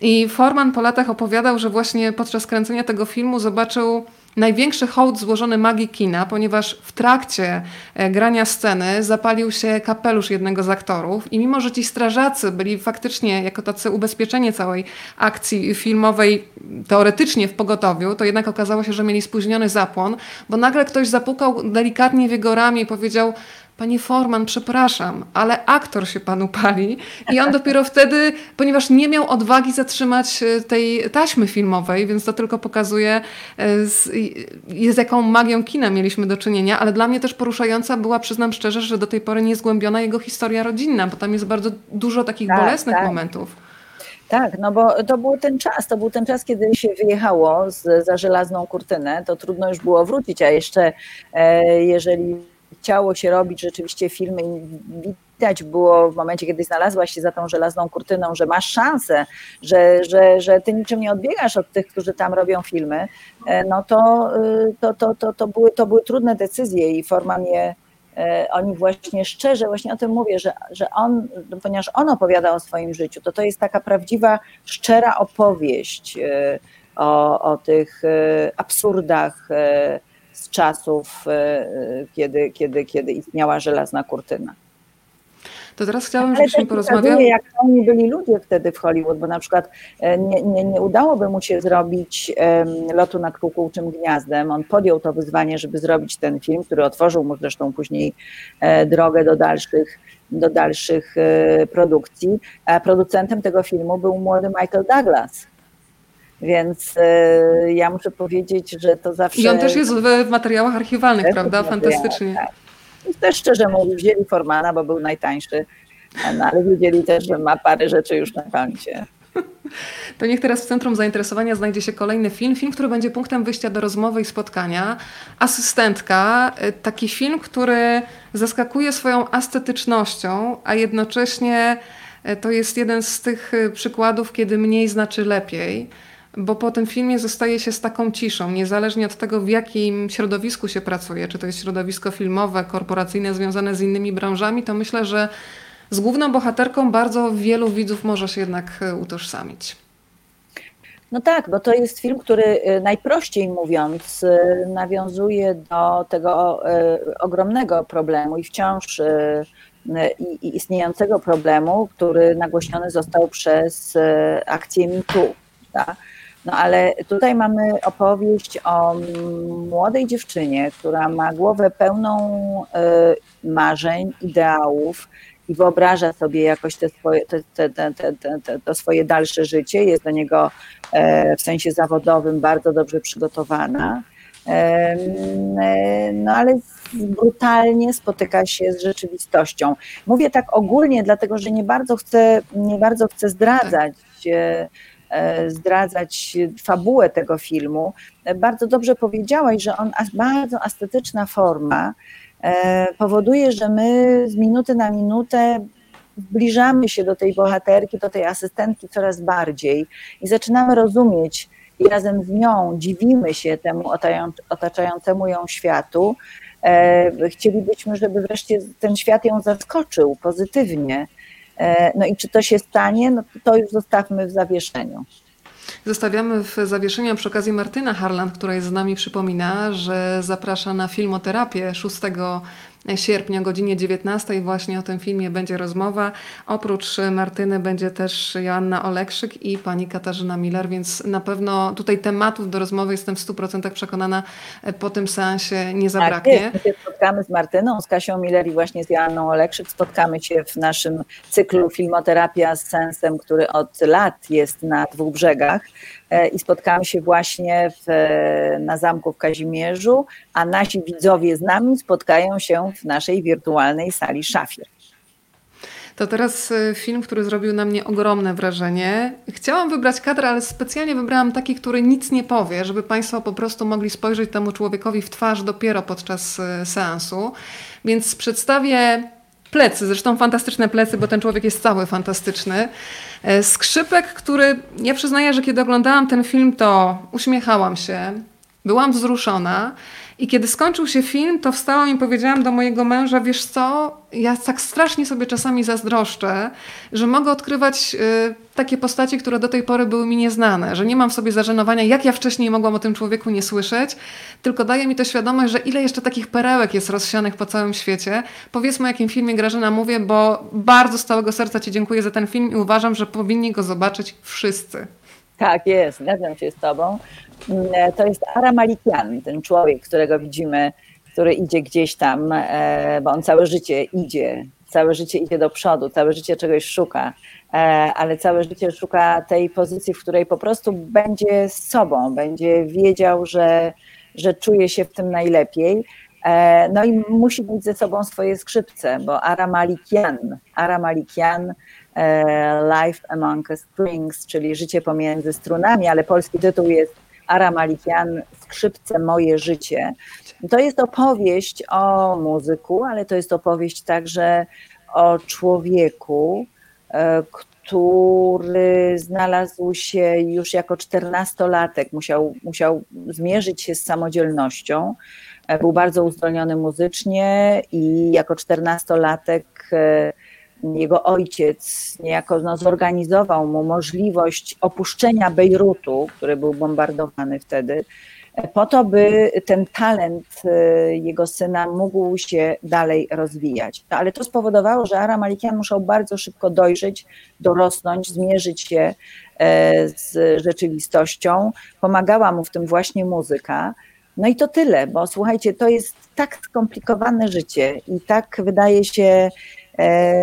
I Forman po latach opowiadał, że właśnie podczas kręcenia tego filmu zobaczył największy hołd złożony magii kina, ponieważ w trakcie e, grania sceny zapalił się kapelusz jednego z aktorów i mimo, że ci strażacy byli faktycznie jako tacy ubezpieczenie całej akcji filmowej teoretycznie w pogotowiu, to jednak okazało się, że mieli spóźniony zapłon, bo nagle ktoś zapukał delikatnie w jego ramię i powiedział Panie Forman, przepraszam, ale aktor się panu pali. I on dopiero wtedy, ponieważ nie miał odwagi zatrzymać e, tej taśmy filmowej, więc to tylko pokazuje, e, z, z jaką magią kina mieliśmy do czynienia, ale dla mnie też poruszająca była, przyznam szczerze, że do tej pory niezgłębiona jego historia rodzinna, bo tam jest bardzo dużo takich tak, bolesnych tak. momentów. Tak, no bo to był ten czas, to był ten czas, kiedy się wyjechało z, za żelazną kurtynę, to trudno już było wrócić, a jeszcze e, jeżeli chciało się robić rzeczywiście filmy i widać było w momencie, kiedy znalazłaś się za tą żelazną kurtyną, że masz szansę, że, że, że ty niczym nie odbiegasz od tych, którzy tam robią filmy, e, no to, to, to, to, to, były, to były trudne decyzje i Forman je oni właśnie szczerze, właśnie o tym mówię, że, że on, ponieważ on opowiada o swoim życiu, to to jest taka prawdziwa, szczera opowieść o, o tych absurdach z czasów, kiedy, kiedy, kiedy istniała żelazna kurtyna. To teraz chciałabym, żebyśmy porozmawiali. jak oni byli ludzie wtedy w Hollywood, bo na przykład e, nie, nie, nie udałoby mu się zrobić um, lotu nad kukułczym gniazdem. On podjął to wyzwanie, żeby zrobić ten film, który otworzył mu zresztą później e, drogę do dalszych do dalszych e, produkcji. A producentem tego filmu był młody Michael Douglas. Więc e, ja muszę powiedzieć, że to zawsze. I on też jest w, w materiałach archiwalnych, prawda? Fantastycznie. Tak. I też szczerze mówiąc, wzięli Formana, bo był najtańszy, no, ale wiedzieli też, że ma parę rzeczy już na koncie. To niech teraz w centrum zainteresowania znajdzie się kolejny film, film, który będzie punktem wyjścia do rozmowy i spotkania. Asystentka, y, taki film, który zaskakuje swoją estetycznością, a jednocześnie y, to jest jeden z tych y, przykładów, kiedy mniej znaczy lepiej bo po tym filmie zostaje się z taką ciszą, niezależnie od tego, w jakim środowisku się pracuje, czy to jest środowisko filmowe, korporacyjne, związane z innymi branżami, to myślę, że z główną bohaterką bardzo wielu widzów może się jednak e, utożsamić. No tak, bo to jest film, który e, najprościej mówiąc e, nawiązuje do tego ogromnego problemu i wciąż istniejącego problemu, który nagłośniony został przez akcję MeToo. Tak? No ale tutaj mamy opowieść o młodej dziewczynie, która ma głowę pełną y, marzeń, ideałów i wyobraża sobie jakoś te swoje, te, te, te, to swoje dalsze życie, jest do niego e, w sensie zawodowym bardzo dobrze przygotowana. E, no ale brutalnie spotyka się z rzeczywistością. Mówię tak ogólnie, dlatego że nie bardzo chcę, nie bardzo chcę zdradzać e, E, zdradzać fabułę tego filmu, bardzo dobrze powiedziałaś, że on bardzo estetyczna forma e, powoduje, że my z minuty na minutę zbliżamy się do tej bohaterki, do tej asystentki coraz bardziej i zaczynamy rozumieć i razem z nią dziwimy się temu otaczającemu ją światu. E, chcielibyśmy, żeby wreszcie ten świat ją zaskoczył pozytywnie E, no i czy to się stanie, no to już zostawmy w zawieszeniu. Zostawiamy w zawieszeniu przy okazji Martyna Harland, która jest z nami, przypomina, że zaprasza na filmoterapię 6 sierpnia o godzinie 19 właśnie o tym filmie będzie rozmowa. Oprócz Martyny będzie też Joanna Olekszyk i pani Katarzyna Miller, więc na pewno tutaj tematów do rozmowy jestem w 100% przekonana po tym seansie nie zabraknie. Tak, My się spotkamy z Martyną, z Kasią Miller i właśnie z Joanną Olekszyk. Spotkamy się w naszym cyklu Filmoterapia z sensem, który od lat jest na dwóch brzegach. E, i spotkamy się właśnie w, e, na Zamku w Kazimierzu, a nasi widzowie z nami spotkają się w naszej wirtualnej sali Szafir. To teraz e, film, który zrobił na mnie ogromne wrażenie. Chciałam wybrać kadr, ale specjalnie wybrałam taki, który nic nie powie, żeby Państwo po prostu mogli spojrzeć temu człowiekowi w twarz dopiero podczas seansu. Więc przedstawię plecy, zresztą fantastyczne plecy, bo ten człowiek jest cały fantastyczny. E, skrzypek, który ja przyznaję, że kiedy oglądałam ten film, to uśmiechałam się, byłam wzruszona. I kiedy skończył się film, to wstałam i powiedziałam do mojego męża, wiesz co, ja tak strasznie sobie czasami zazdroszczę, że mogę odkrywać y, takie postacie, które do tej pory były mi nieznane, że nie mam w sobie zażenowania, jak ja wcześniej mogłam o tym człowieku nie słyszeć, tylko daje mi to świadomość, że ile jeszcze takich perełek jest rozsianych po całym świecie. Powiedzmy, o jakim filmie Grażyna mówię, bo bardzo z całego serca Ci dziękuję za ten film i uważam, że powinni go zobaczyć wszyscy. Tak jest, zgadzam się z Tobą. Mm, to jest Ara Malikian, ten człowiek, którego widzimy który idzie gdzieś tam, e, bo on całe życie idzie, całe życie idzie do przodu, całe życie czegoś szuka, e, ale całe życie szuka tej pozycji, w której po prostu będzie z sobą, będzie wiedział, że, że czuje się w tym najlepiej. E, no i musi mieć ze sobą swoje skrzypce, bo Ara Malikian, Ara Malikian Life Among Strings, czyli życie pomiędzy strunami, ale polski tytuł jest Ara Malikian, Skrzypce Moje Życie. To jest opowieść o muzyku, ale to jest opowieść także o człowieku, e, który znalazł się już jako czternastolatek, musiał, musiał zmierzyć się z samodzielnością. E, był bardzo uzdolniony muzycznie i jako czternastolatek e, jego ojciec niejako no, zorganizował mu możliwość opuszczenia Bejrutu, który był bombardowany wtedy, po to, by ten talent e, jego syna mógł się dalej rozwijać. No, ale to spowodowało, że Ara Malikian musiał bardzo szybko dojrzeć, dorosnąć, zmierzyć się e, z rzeczywistością. Pomagała mu w tym właśnie muzyka. No i to tyle, bo słuchajcie, to jest tak skomplikowane życie i tak wydaje się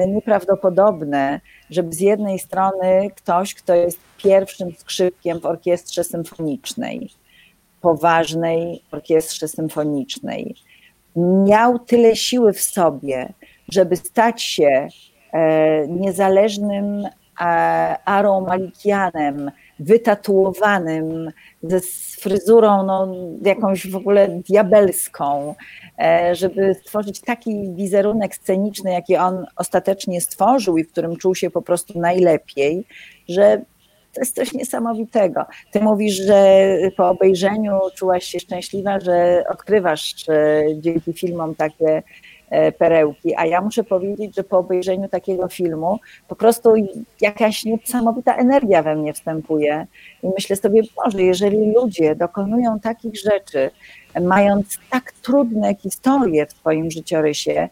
nieprawdopodobne, żeby z jednej strony ktoś, kto jest pierwszym skrzypkiem w orkiestrze symfonicznej, poważnej orkiestrze symfonicznej, miał tyle siły w sobie, żeby stać się e, niezależnym e, Arą Malikianem, wytatuowanym, ze fryzurą no, jakąś w ogóle diabelską, e, żeby stworzyć taki wizerunek sceniczny, jaki on ostatecznie stworzył i w którym czuł się po prostu najlepiej, że to jest coś niesamowitego. Ty mówisz, że po obejrzeniu czułaś się szczęśliwa, że odkrywasz dzięki filmom takie perełki, a ja muszę powiedzieć, że po obejrzeniu takiego filmu po prostu jakaś niesamowita energia we mnie wstępuje i myślę sobie, Boże, jeżeli ludzie dokonują takich rzeczy, mając tak trudne historie w swoim życiorysie,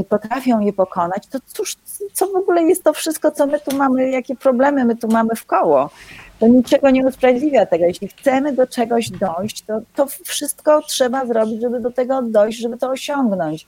i potrafią je pokonać, to cóż, co w ogóle jest to wszystko, co my tu mamy, jakie problemy my tu mamy w koło? To niczego nie usprawiedliwia tego. Jeśli chcemy do czegoś dojść, to, to wszystko trzeba zrobić, żeby do tego dojść, żeby to osiągnąć.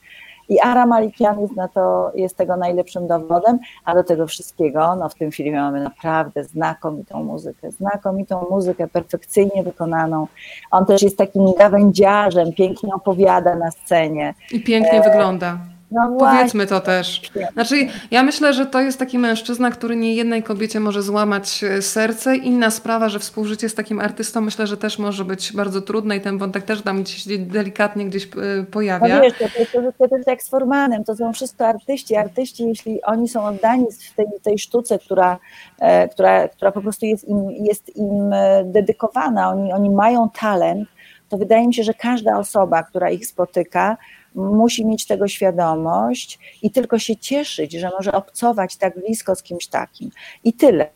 I Ara Malikian jest, na to, jest tego najlepszym dowodem, a do tego wszystkiego, no w tym filmie mamy naprawdę znakomitą muzykę, znakomitą muzykę, perfekcyjnie wykonaną. On też jest takim gawędziarzem, pięknie opowiada na scenie. I pięknie e, wygląda. No Powiedzmy to też. Znaczy, ja myślę, że to jest taki mężczyzna, który nie jednej kobiecie może złamać e, serce. Inna sprawa, że współżycie z takim artystą myślę, że też może być bardzo trudne i ten wątek też tam gdzieś delikatnie gdzieś e, pojawia. No wiesz, to, to, to, to jest jak z Formanem, to są wszystko artyści. Artyści, jeśli oni są oddani w tej, tej sztuce, która, e, która, która po prostu jest im, jest im dedykowana, oni, oni mają talent, to wydaje mi się, że każda osoba, która ich spotyka, musi mieć tego świadomość i tylko się cieszyć, że może obcować tak blisko z kimś takim. I tyle.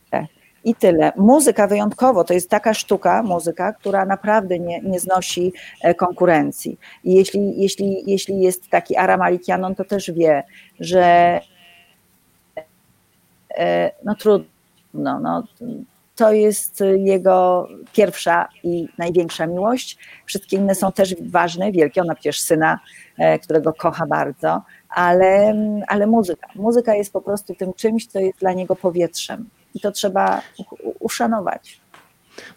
I tyle. Muzyka wyjątkowo to jest taka sztuka, muzyka, która naprawdę nie, nie znosi e, konkurencji. I jeśli, jeśli, jeśli jest taki Aramalikianon, to też wie, że e, no trudno, no, to jest jego pierwsza i największa miłość. Wszystkie inne są też ważne, wielkie. Ona przecież syna, e, którego kocha bardzo, ale, ale muzyka. Muzyka jest po prostu tym czymś, co jest dla niego powietrzem. I to trzeba uszanować.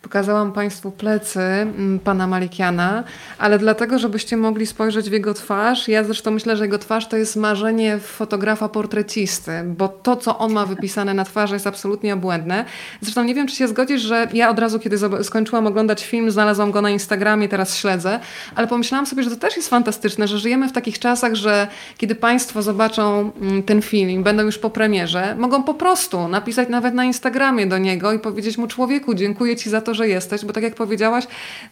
Pokazałam Państwu plecy mm, pana Malikiana, ale dlatego, żebyście mogli spojrzeć w jego twarz. Ja zresztą myślę, że jego twarz to jest marzenie fotografa portrecisty, bo to, co on ma wypisane na twarzy, jest absolutnie obłędne. Zresztą nie wiem, czy się zgodzisz, że ja od razu, kiedy skończyłam oglądać film, znalazłam go na Instagramie, teraz śledzę, ale pomyślałam sobie, że to też jest fantastyczne, że żyjemy w takich czasach, że kiedy Państwo zobaczą mm, ten film, będą już po premierze, mogą po prostu napisać nawet na Instagramie do niego i powiedzieć mu, człowieku, dziękuję Ci Ci za to, że jesteś, bo tak jak powiedziałaś,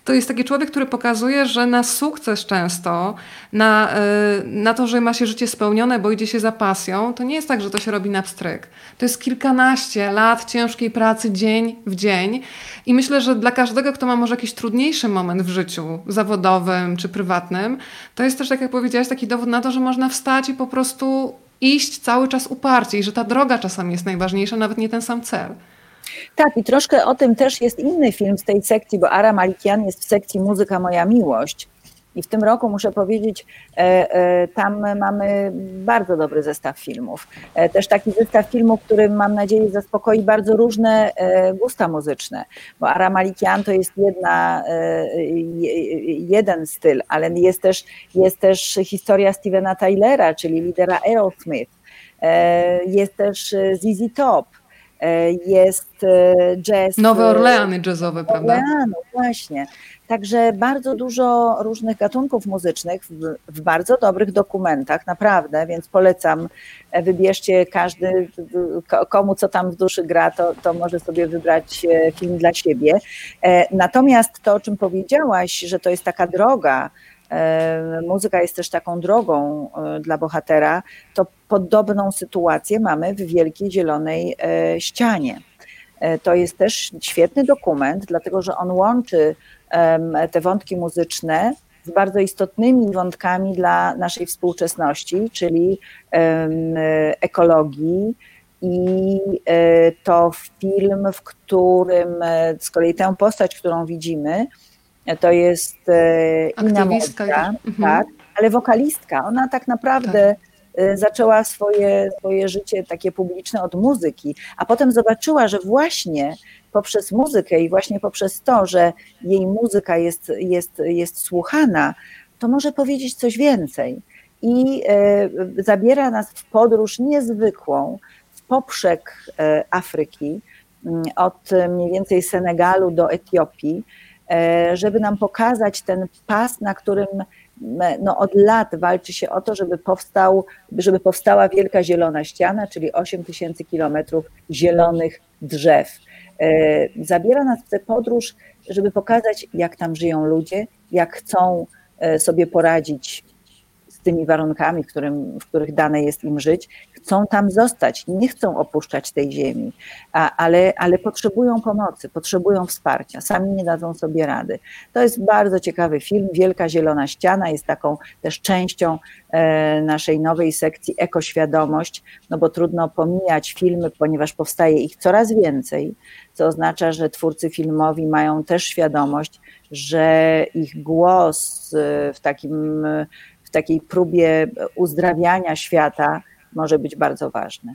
to jest taki człowiek, który pokazuje, że na sukces często, na, e, na to, że ma się życie spełnione, bo idzie się za pasją, to nie jest tak, że to się robi na pstryk. To jest kilkanaście lat ciężkiej pracy dzień w dzień i myślę, że dla każdego, kto ma może jakiś trudniejszy moment w życiu zawodowym czy prywatnym, to jest też, tak jak powiedziałaś, taki dowód na to, że można wstać i po prostu iść cały czas uparcie i że ta droga czasami jest najważniejsza, nawet nie ten sam cel. Tak, i troszkę o tym też jest inny film z tej sekcji, bo Ara Malikian jest w sekcji Muzyka Moja Miłość. I w tym roku muszę powiedzieć, tam mamy bardzo dobry zestaw filmów. Też taki zestaw filmów, który mam nadzieję zaspokoi bardzo różne gusta muzyczne, bo Aramalikian to jest jedna, jeden styl, ale jest też, jest też historia Stevena Tylera, czyli lidera Aerosmith. Jest też ZZ Top E, jest e, jazz. Nowe e, Orleany jazzowe, prawda? Orleanu, właśnie. Także bardzo dużo różnych gatunków muzycznych w, w, bardzo dobrych dokumentach, naprawdę, więc polecam. Wybierzcie każdy, komu co tam w duszy gra, to, to może sobie wybrać film dla siebie. Natomiast to, o czym powiedziałaś, że to jest taka droga, muzyka jest też taką drogą dla bohatera, to podobną sytuację mamy w Wielkiej Zielonej e, Ścianie. E, to jest też świetny dokument, dlatego że on łączy te wątki muzyczne z bardzo istotnymi wątkami dla naszej współczesności, czyli ekologii. I e, to film, w którym z kolei tę postać, którą widzimy, to jest Ina Mostra, mhm. tak, ale wokalistka. Ona tak naprawdę tak Y, zaczęła swoje, swoje życie takie publiczne od muzyki, a potem zobaczyła, że właśnie poprzez muzykę i właśnie poprzez to, że jej muzyka jest, jest, jest słuchana, to może powiedzieć coś więcej. I y, zabiera nas w podróż niezwykłą w poprzek Afryki, mm, od mniej więcej Senegalu do Etiopii, żeby nam pokazać ten pas, na którym no od lat walczy się o to, żeby, powstał, żeby powstała wielka zielona ściana, czyli 8 tysięcy kilometrów zielonych drzew. E, zabiera nas w tę podróż, żeby pokazać, jak tam żyją ludzie, jak chcą e, sobie poradzić tymi warunkami, w, którym, w których dane jest im żyć, chcą tam zostać, nie chcą opuszczać tej ziemi, a, ale, ale potrzebują pomocy, potrzebują wsparcia, sami nie dadzą sobie rady. To jest bardzo ciekawy film. Wielka Zielona Ściana jest taką też częścią e, naszej nowej sekcji Ekoświadomość, no bo trudno pomijać filmy, ponieważ powstaje ich coraz więcej, co oznacza, że twórcy filmowi mają też świadomość, że ich głos e, w takim takiej próbie uzdrawiania świata może być bardzo ważny.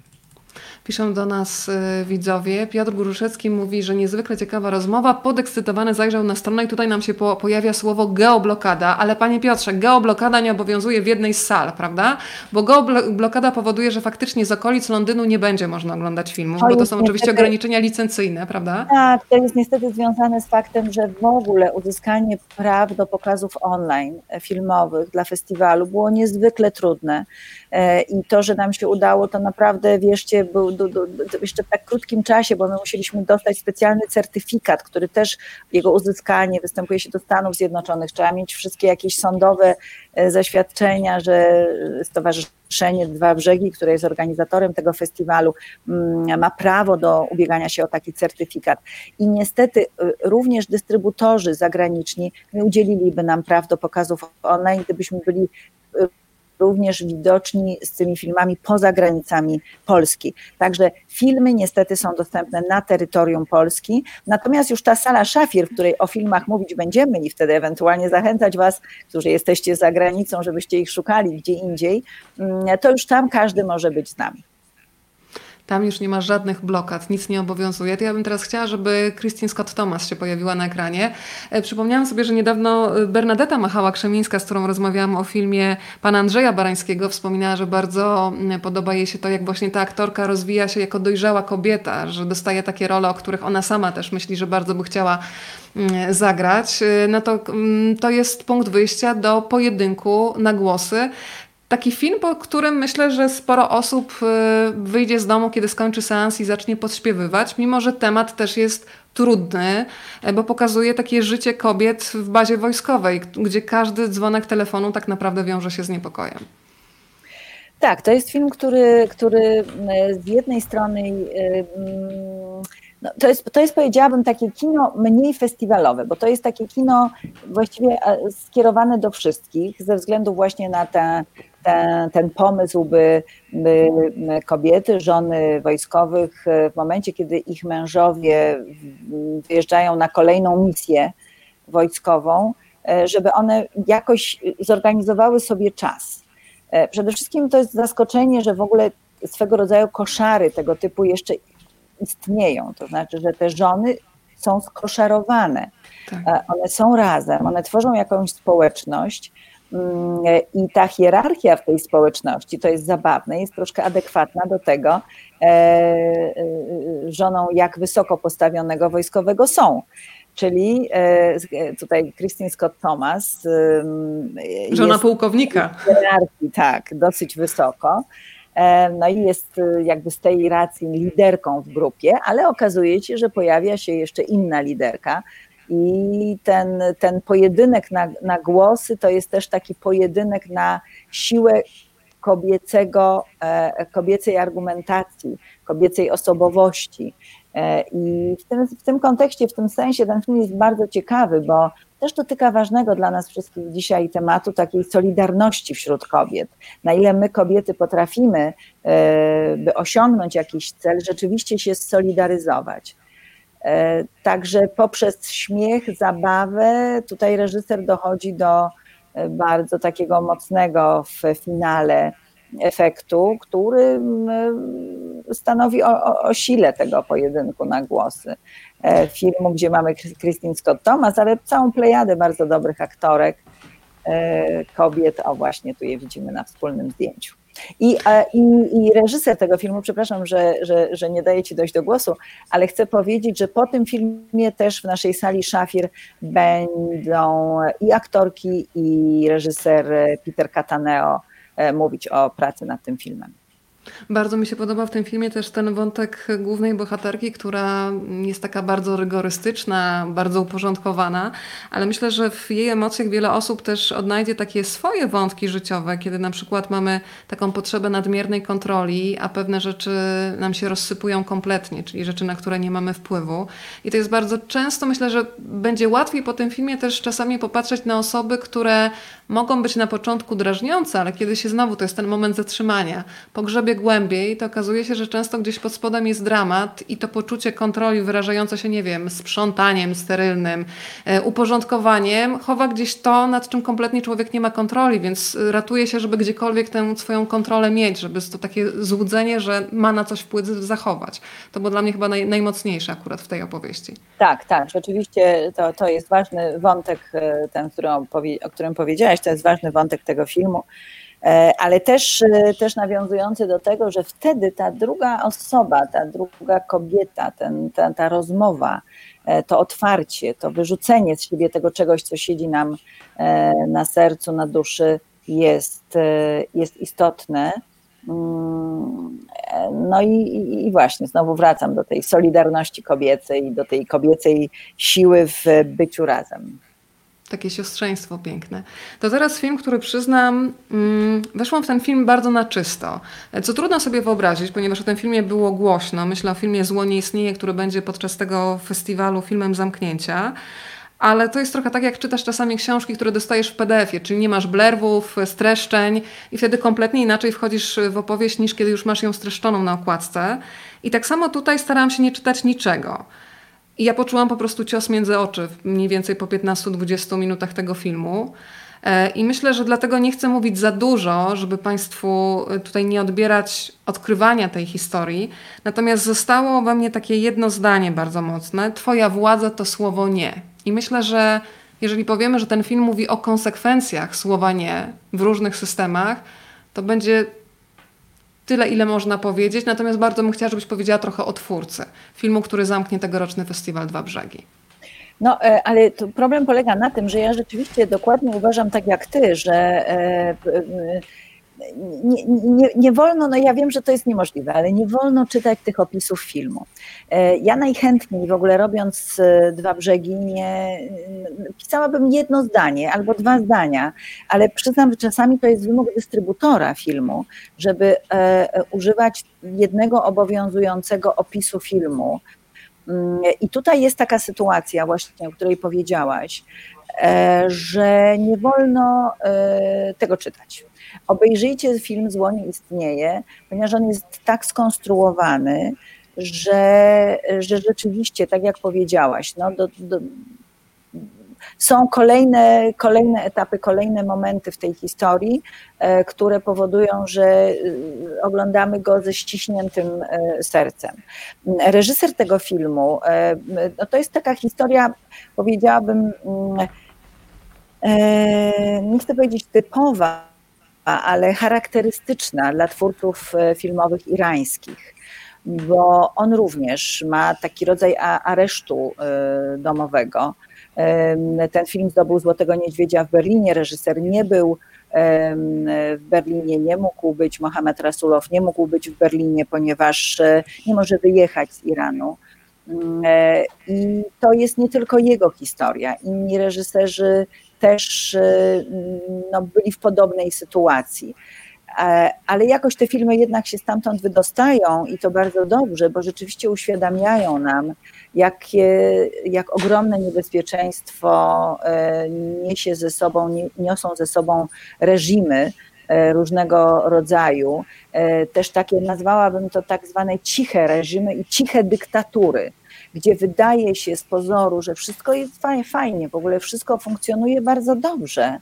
Piszą do nas y, widzowie. Piotr Góruszewski mówi, że niezwykle ciekawa rozmowa. Podekscytowany zajrzał na stronę i tutaj nam się po, pojawia słowo geoblokada. Ale panie Piotrze, geoblokada nie obowiązuje w jednej z sal, prawda? Bo geoblokada powoduje, że faktycznie z okolic Londynu nie będzie można oglądać filmów, bo to są niestety, oczywiście ograniczenia licencyjne, prawda? Tak, to jest niestety związane z faktem, że w ogóle uzyskanie praw do pokazów online e, filmowych dla festiwalu było niezwykle trudne. E, I to, że nam się udało, to naprawdę, wierzcie, był do, do, do, jeszcze w tak krótkim czasie, bo my musieliśmy dostać specjalny certyfikat, który też jego uzyskanie występuje się do Stanów Zjednoczonych. Trzeba mieć wszystkie jakieś sądowe e, zaświadczenia, że Stowarzyszenie Dwa Brzegi, które jest organizatorem tego festiwalu, mm, ma prawo do ubiegania się o taki certyfikat. I niestety e, również dystrybutorzy zagraniczni nie udzieliliby nam praw do pokazów online, gdybyśmy byli również widoczni z tymi filmami poza granicami Polski. Także filmy niestety są dostępne na terytorium Polski, natomiast już ta sala Szafir, w której o filmach mówić będziemy i wtedy ewentualnie zachęcać Was, którzy jesteście za granicą, żebyście ich szukali gdzie indziej, mm, to już tam każdy może być z nami. Tam już nie ma żadnych blokad, nic nie obowiązuje. To ja bym teraz chciała, żeby Christine Scott Thomas się pojawiła na ekranie. E, przypomniałam sobie, że niedawno e, Bernadetta Machała-Krzemińska, z którą rozmawiałam o filmie pana Andrzeja Barańskiego, wspominała, że bardzo podoba jej się to, jak właśnie ta aktorka rozwija się jako dojrzała kobieta, że dostaje takie role, o których ona sama też myśli, że bardzo by chciała zagrać. E, no to, to jest punkt wyjścia do pojedynku na głosy taki film, po którym myślę, że sporo osób y, wyjdzie z domu, kiedy skończy seans i zacznie podśpiewywać, mimo że temat też jest trudny, e, bo pokazuje takie życie kobiet w bazie wojskowej, gdzie każdy dzwonek telefonu tak naprawdę wiąże się z niepokojem. Tak, to jest film, który, który e, z jednej strony e, no, to, jest, to jest, powiedziałabym, takie kino mniej festiwalowe, bo to jest takie kino właściwie skierowane do wszystkich, ze względu właśnie na te ten, ten pomysł, by, by kobiety, żony wojskowych w momencie, kiedy ich mężowie wyjeżdżają na kolejną misję wojskową, żeby one jakoś zorganizowały sobie czas. Przede wszystkim to jest zaskoczenie, że w ogóle swego rodzaju koszary tego typu jeszcze istnieją. To znaczy, że te żony są skoszarowane. Tak. One są razem, one tworzą jakąś społeczność. Mm, I ta hierarchia w tej społeczności, to jest zabawne, jest troszkę adekwatna do tego e, e, żoną, jak wysoko postawionego wojskowego są. Czyli e, tutaj Christine Scott Thomas. Żona pułkownika. Hierarchii, tak, dosyć wysoko. No i jest jakby z tej racji liderką w grupie, ale okazuje się, że pojawia się jeszcze inna liderka, i ten, ten pojedynek na, na głosy to jest też taki pojedynek na siłę kobiecego, e, kobiecej argumentacji, kobiecej osobowości. E, I w tym, w tym kontekście, w tym sensie ten film jest bardzo ciekawy, bo też dotyka ważnego dla nas wszystkich dzisiaj tematu takiej solidarności wśród kobiet. Na ile my, kobiety, potrafimy, e, by osiągnąć jakiś cel, rzeczywiście się solidaryzować. E, także poprzez śmiech, zabawę, tutaj reżyser dochodzi do e, bardzo takiego mocnego w finale efektu, który stanowi o, o, sile tego pojedynku na głosy. E, filmu, gdzie mamy Christine Scott Thomas, ale całą plejadę bardzo dobrych aktorek, kobiet, o właśnie tu je widzimy na wspólnym zdjęciu. I, i, I reżyser tego filmu, przepraszam, że, że, że nie daję Ci dojść do głosu, ale chcę powiedzieć, że po tym filmie też w naszej sali Szafir będą i aktorki, i reżyser Peter Cataneo e, mówić o pracy nad tym filmem. Bardzo mi się podoba w tym filmie też ten wątek głównej bohaterki, która jest taka bardzo rygorystyczna, bardzo uporządkowana, ale myślę, że w jej emocjach wiele osób też odnajdzie takie swoje wątki życiowe, kiedy na przykład mamy taką potrzebę nadmiernej kontroli, a pewne rzeczy nam się rozsypują kompletnie, czyli rzeczy, na które nie mamy wpływu. I to jest bardzo często, myślę, że będzie łatwiej po tym filmie też czasami popatrzeć na osoby, które mogą być na początku drażniące, ale kiedy się znowu, to jest ten moment zatrzymania, pogrzebie głębiej, to okazuje się, że często gdzieś pod spodem jest dramat i to poczucie kontroli wyrażające się, nie wiem, sprzątaniem sterylnym, e, uporządkowaniem, chowa gdzieś to, nad czym kompletnie człowiek nie ma kontroli, więc ratuje się, żeby gdziekolwiek tę swoją kontrolę mieć, żeby to takie złudzenie, że ma na coś wpływ zachować. To było dla mnie chyba naj, najmocniejsze akurat w tej opowieści. Tak, tak, rzeczywiście to, to jest ważny wątek, e, ten, który, o którym powiedziałaś, to jest ważny wątek tego filmu. E, ale też, e, też nawiązujący do tego, że wtedy ta druga osoba, ta druga kobieta, ten, ta, ta rozmowa, e, to otwarcie, to wyrzucenie z siebie tego czegoś, co siedzi nam na sercu, na duszy, jest, jest istotne. Mm, no i, i, właśnie, znowu wracam do tej solidarności kobiecej, do tej kobiecej siły w byciu razem. Takie siostrzeństwo piękne. To teraz film, który przyznam, mm, weszłam w ten film bardzo na czysto. Co trudno sobie wyobrazić, ponieważ o tym filmie było głośno. Myślę o filmie Zło nie istnieje, który będzie podczas tego festiwalu filmem zamknięcia. Ale to jest trochę tak, jak czytasz czasami książki, które dostajesz w PDF-ie, czyli nie masz blerwów, streszczeń i wtedy kompletnie inaczej wchodzisz w opowieść niż kiedy już masz ją streszczoną na okładce. I tak samo tutaj starałam się nie czytać niczego. I ja poczułam po prostu cios między oczy mniej więcej po 15-20 minutach tego filmu. E, I myślę, że dlatego nie chcę mówić za dużo, żeby Państwu e, tutaj nie odbierać odkrywania tej historii. Natomiast zostało we mnie takie jedno zdanie bardzo mocne: Twoja władza to słowo nie. I myślę, że jeżeli powiemy, że ten film mówi o konsekwencjach słowa nie w różnych systemach, to będzie tyle, ile można powiedzieć. Natomiast bardzo bym chciała, żebyś powiedziała trochę o twórcy filmu, który zamknie tegoroczny festiwal Dwa Brzegi. No, e, ale problem polega na tym, że ja rzeczywiście dokładnie uważam tak jak ty, że e, nie, nie, nie, wolno, no ja wiem, że to jest niemożliwe, ale nie wolno czytać tych opisów filmu. E, ja najchętniej w ogóle robiąc e, dwa brzegi, nie, pisałabym jedno zdanie albo dwa zdania, ale przyznam, że czasami to jest wymóg dystrybutora filmu, żeby e, używać jednego obowiązującego opisu filmu. Mm, I tutaj jest taka sytuacja, właśnie o której powiedziałaś, że nie wolno tego czytać Obejrzyjcie film Zło nie istnieje, ponieważ on jest tak skonstruowany, że, że rzeczywiście, tak jak powiedziałaś, no do, do, są kolejne, kolejne etapy, kolejne momenty w tej historii, które powodują, że oglądamy go ze ściśniętym sercem. Reżyser tego filmu, no to jest taka historia, powiedziałabym, mm, nie chcę powiedzieć typowa, ale charakterystyczna dla twórców filmowych irańskich bo on również ma taki rodzaj aresztu e, domowego. Ten film zdobył Złotego Niedźwiedzia w Berlinie. Reżyser nie był w Berlinie, nie mógł być, Mohamed Rasulow nie mógł być w Berlinie, ponieważ e, nie może wyjechać z Iranu. Mm, e, I to jest nie tylko jego historia. Inni reżyserzy też no, byli w podobnej sytuacji. E, ale jakoś te filmy jednak się stamtąd wydostają i to bardzo dobrze, bo rzeczywiście uświadamiają nam, jakie, jak ogromne niebezpieczeństwo e, niesie ze sobą, niosą ze sobą reżimy e, różnego rodzaju. Też takie, nazwałabym to tak zwane ciche reżimy i ciche dyktatury, gdzie wydaje się z pozoru, że wszystko jest fajnie, w ogóle wszystko funkcjonuje bardzo dobrze.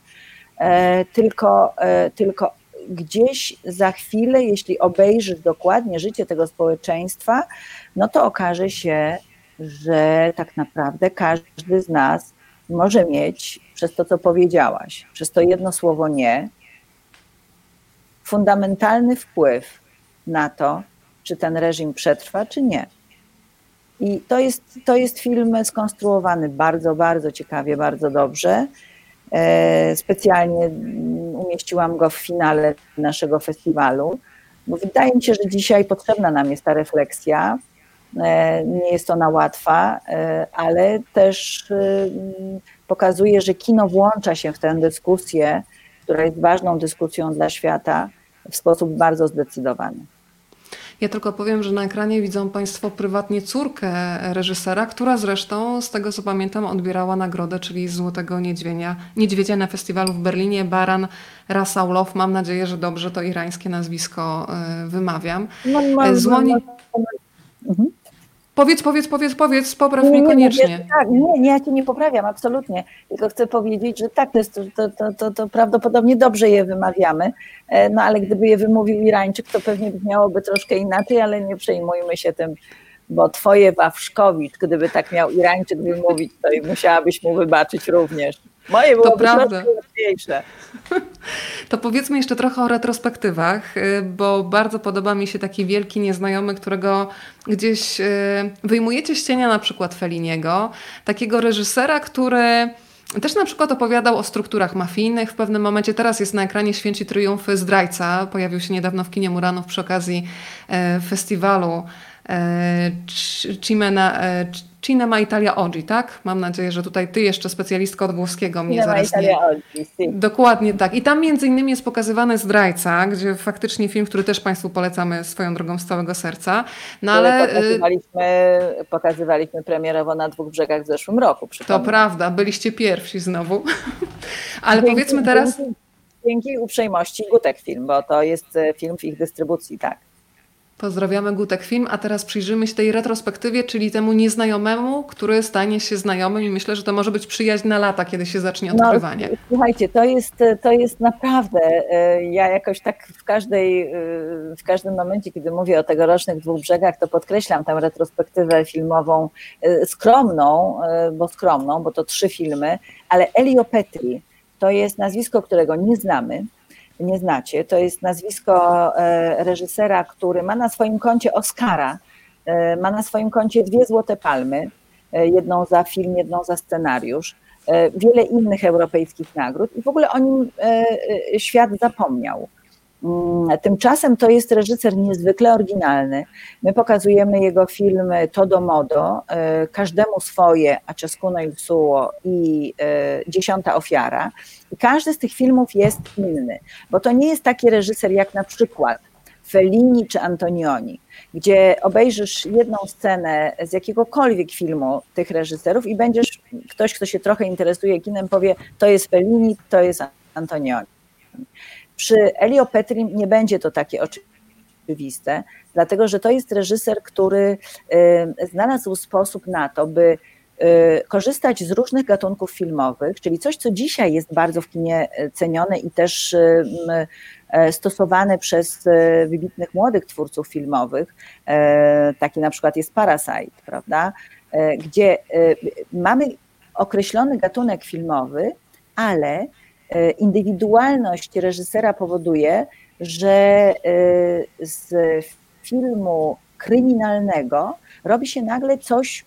Tylko, tylko gdzieś za chwilę, jeśli obejrzysz dokładnie życie tego społeczeństwa, no to okaże się, że tak naprawdę każdy z nas może mieć przez to, co powiedziałaś, przez to jedno słowo nie, fundamentalny wpływ na to, czy ten reżim przetrwa, czy nie. I to jest, to jest film skonstruowany bardzo, bardzo ciekawie, bardzo dobrze. E, specjalnie umieściłam go w finale naszego festiwalu, bo wydaje mi się, że dzisiaj potrzebna nam jest ta refleksja. E, nie jest ona łatwa, e, ale też pokazuje, że kino włącza się w tę dyskusję, która jest ważną dyskusją dla świata w sposób bardzo zdecydowany. Ja tylko powiem, że na ekranie widzą Państwo prywatnie córkę reżysera, która zresztą, z tego co pamiętam, odbierała nagrodę, czyli Złotego Niedźwiedzia, Niedźwiedzia na festiwalu w Berlinie, Baran Rasaulow. Mam nadzieję, że dobrze to irańskie nazwisko e, wymawiam. No, mam, z Moni... Mhm. Powiedz, powiedz, powiedz, powiedz, popraw nie, mnie koniecznie. Nie, tak, nie, nie, ja cię nie poprawiam, absolutnie. Tylko chcę powiedzieć, że tak, to, jest, to, to, to, to prawdopodobnie dobrze je wymawiamy, e, no ale gdyby je wymówił Irańczyk, to pewnie brzmiałoby troszkę inaczej, ale nie przejmujmy się tym, bo twoje Wawrzkowicz, gdyby tak miał Irańczyk wymówić, to musiałabyś mu wybaczyć również. Moje było to prawda. łatwiejsze. To powiedzmy jeszcze trochę o retrospektywach, y, bo bardzo podoba mi się taki wielki nieznajomy, którego gdzieś y, wyjmujecie z cienia na przykład Feliniego, takiego reżysera, który też na przykład opowiadał o strukturach mafijnych. W pewnym momencie teraz jest na ekranie Święci Triumfy Zdrajca. Pojawił się niedawno w kinie Muranów przy okazji e, festiwalu e, Cimena, e, Cinema Italia Oggi, tak? Mam nadzieję, że tutaj ty jeszcze specjalistka od włoskiego mnie Cinema zaraz Italia nie... Oggi, si. Dokładnie tak. I tam między innymi jest pokazywany Zdrajca, gdzie faktycznie film, który też Państwu polecamy swoją drogą z całego serca. No ale... Y, pokazywaliśmy, pokazywaliśmy premierowo na dwóch brzegach w zeszłym roku. To prawda, byliście pierwsi znowu. ale dzięki, powiedzmy teraz... Dzięki, dzięki uprzejmości Gutek Film, bo to jest e, film w ich dystrybucji, tak. Pozdrawiamy Gutek Film, a teraz przyjrzymy się tej retrospektywie, czyli temu nieznajomemu, który stanie się znajomym i myślę, że to może być przyjaźń na lata, kiedy się zacznie no, odkrywanie. No, słuchajcie, to jest, to jest naprawdę, e, ja jakoś tak w każdej, e, w każdym momencie, kiedy mówię o tegorocznych dwóch brzegach, to podkreślam tę retrospektywę filmową e, skromną, bo skromną, bo to trzy filmy, ale Elio Petri to jest nazwisko, którego nie znamy, nie znacie. To jest nazwisko e, reżysera, który ma na swoim koncie Oscara, e, ma na swoim koncie dwie Złote Palmy, e, jedną za film, jedną za scenariusz, wiele innych europejskich nagród i w ogóle o nim świat zapomniał. Mm, tymczasem to jest reżyser niezwykle oryginalny. My pokazujemy jego filmy Todo Modo, Każdemu swoje, A Ciascuno il suo i Dziesiąta ofiara. I każdy z tych filmów jest inny, bo to nie jest taki reżyser jak na przykład Fellini czy Antonioni, gdzie obejrzysz jedną scenę z jakiegokolwiek filmu tych reżyserów i będziesz, ktoś, kto się trochę interesuje kinem, powie, to jest Fellini, to jest Antonioni. Przy Elio Petri nie będzie to takie oczywiste, dlatego że to jest reżyser, który y, znalazł sposób na to, by korzystać z różnych gatunków filmowych, czyli coś, co dzisiaj jest bardzo w kinie cenione i też stosowane przez wybitnych młodych twórców filmowych, taki na przykład jest Parasite, prawda, gdzie mamy określony gatunek filmowy, ale indywidualność reżysera powoduje, że z filmu kryminalnego robi się nagle coś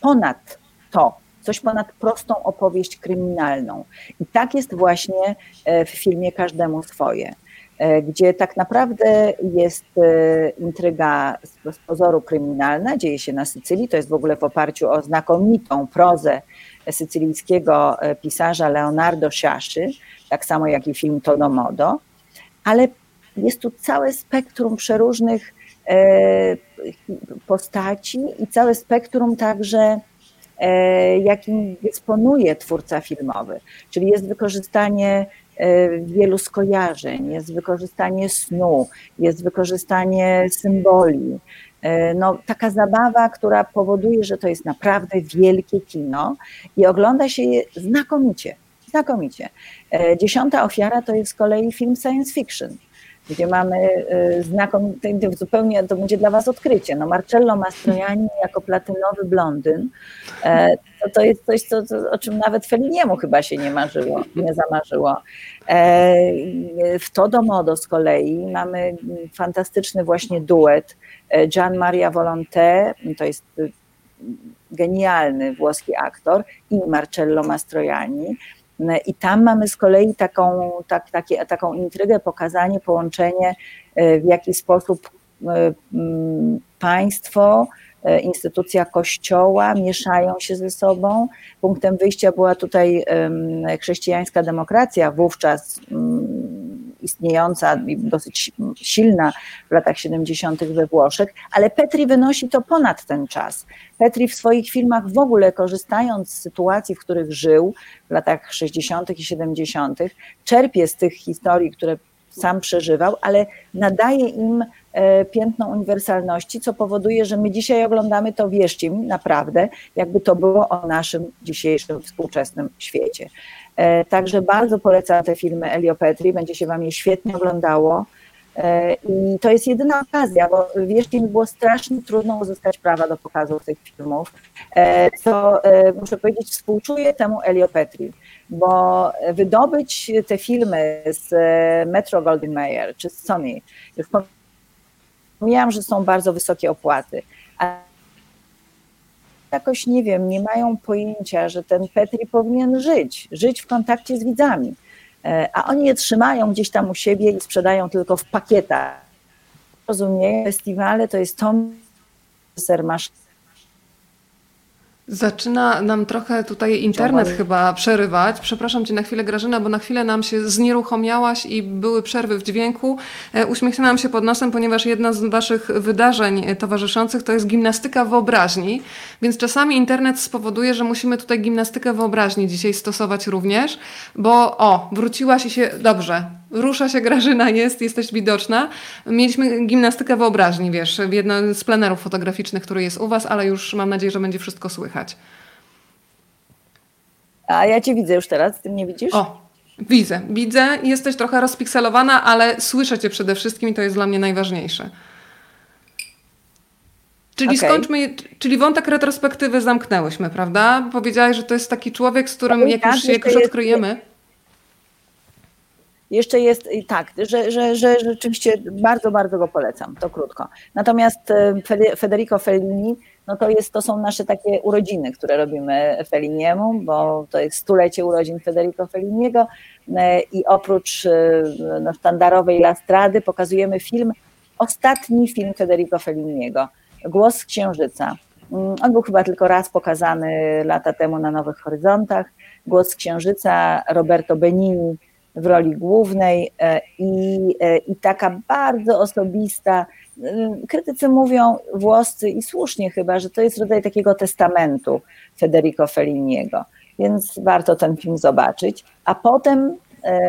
ponad to, coś ponad prostą opowieść kryminalną. I tak jest właśnie e, w filmie Każdemu swoje, e, gdzie tak naprawdę jest e, intryga z pozoru kryminalna, dzieje się na Sycylii, to jest w ogóle w oparciu o znakomitą prozę sycylijskiego pisarza Leonardo Sciasci, tak samo jak i film Todo Modo, ale jest tu całe spektrum przeróżnych E, postaci i całe spektrum także, e, jakim dysponuje twórca filmowy. Czyli jest wykorzystanie e, wielu skojarzeń, jest wykorzystanie snu, jest wykorzystanie symboli. No, taka zabawa, która powoduje, że to jest naprawdę wielkie kino i ogląda się je znakomicie. Znakomicie. Dziesiąta ofiara to jest z kolei film science fiction gdzie mamy y, znakomity, zupełnie to będzie dla Was odkrycie. No Marcello Mastroianni jako platynowy blondyn, e, to, to jest coś, co, o czym nawet Feliniemu chyba się nie marzyło, nie zamarzyło. E, w To do Modo z kolei mamy fantastyczny właśnie duet e, Gian Maria Volonté, to jest y, genialny włoski aktor i Marcello Mastroianni i tam mamy z kolei taką, tak, takie, taką intrygę, pokazanie, połączenie, e, w jaki sposób e, państwo, e, instytucja kościoła mieszają się ze sobą. Punktem wyjścia była tutaj chrześcijańska demokracja, wówczas istniejąca i dosyć silna w latach 70. we Włoszech, ale Petri wynosi to ponad ten czas. Petri w swoich filmach w ogóle korzystając z sytuacji, w których żył w latach 60. i 70., czerpie z tych historii, które sam przeżywał, ale nadaje im e, piętno uniwersalności, co powoduje, że my dzisiaj oglądamy to, wierzcie mi, naprawdę, jakby to było o naszym dzisiejszym współczesnym świecie. E, także bardzo polecam te filmy Eliopetri, będzie się Wam je świetnie oglądało. E, I to jest jedyna okazja, bo wierzcie mi, było strasznie trudno uzyskać prawa do pokazu tych filmów, e, co muszę powiedzieć, współczuję temu Eliopetri, bo wydobyć te filmy z Metro Goldwyn Mayer czy z Sony, już pomijam, że są bardzo wysokie opłaty, jakoś nie wiem, nie mają pojęcia, że ten Petri powinien żyć, żyć w kontakcie z widzami. E, a oni je trzymają gdzieś tam u siebie i sprzedają tylko w pakietach. Rozumieją, festiwale to jest to, ser masz Zaczyna nam trochę tutaj internet chyba przerywać. Przepraszam cię na chwilę, Grażyna, bo na chwilę nam się znieruchomiałaś i były przerwy w dźwięku. E, uśmiechnęłam się pod nosem, ponieważ jedna z waszych wydarzeń e, towarzyszących to jest gimnastyka wyobraźni, więc czasami internet spowoduje, że musimy tutaj gimnastykę wyobraźni dzisiaj stosować również, bo o, wróciłaś i się dobrze rusza się Grażyna, jest, jesteś widoczna. Mieliśmy gimnastykę wyobraźni, wiesz, w jednym z plenerów fotograficznych, który jest u Was, ale już mam nadzieję, że będzie wszystko słychać. A ja Cię widzę już teraz, Ty mnie widzisz? O, widzę, widzę. Jesteś trochę rozpikselowana, ale słyszę Cię przede wszystkim i to jest dla mnie najważniejsze. Czyli okay. skończmy, czyli wątek retrospektywy zamknęłyśmy, prawda? Powiedziałaś, że to jest taki człowiek, z którym jak już, jak już odkryjemy... Jeszcze jest tak, że, że, że rzeczywiście bardzo, bardzo go polecam, to krótko. Natomiast e, Federico Fellini, no to, jest, to są nasze takie urodziny, które robimy Felliniemu, bo to jest stulecie urodzin Federico Felliniego e, i oprócz e, no, sztandarowej Lastrady pokazujemy film, ostatni film Federico Felliniego, Głos Księżyca. Mm, on był chyba tylko raz pokazany lata temu na Nowych Horyzontach. Głos Księżyca Roberto Benini w roli głównej e, i, e, i taka bardzo osobista. E, krytycy mówią, włoscy i słusznie chyba, że to jest rodzaj takiego testamentu Federico Felliniego, więc warto ten film zobaczyć, a potem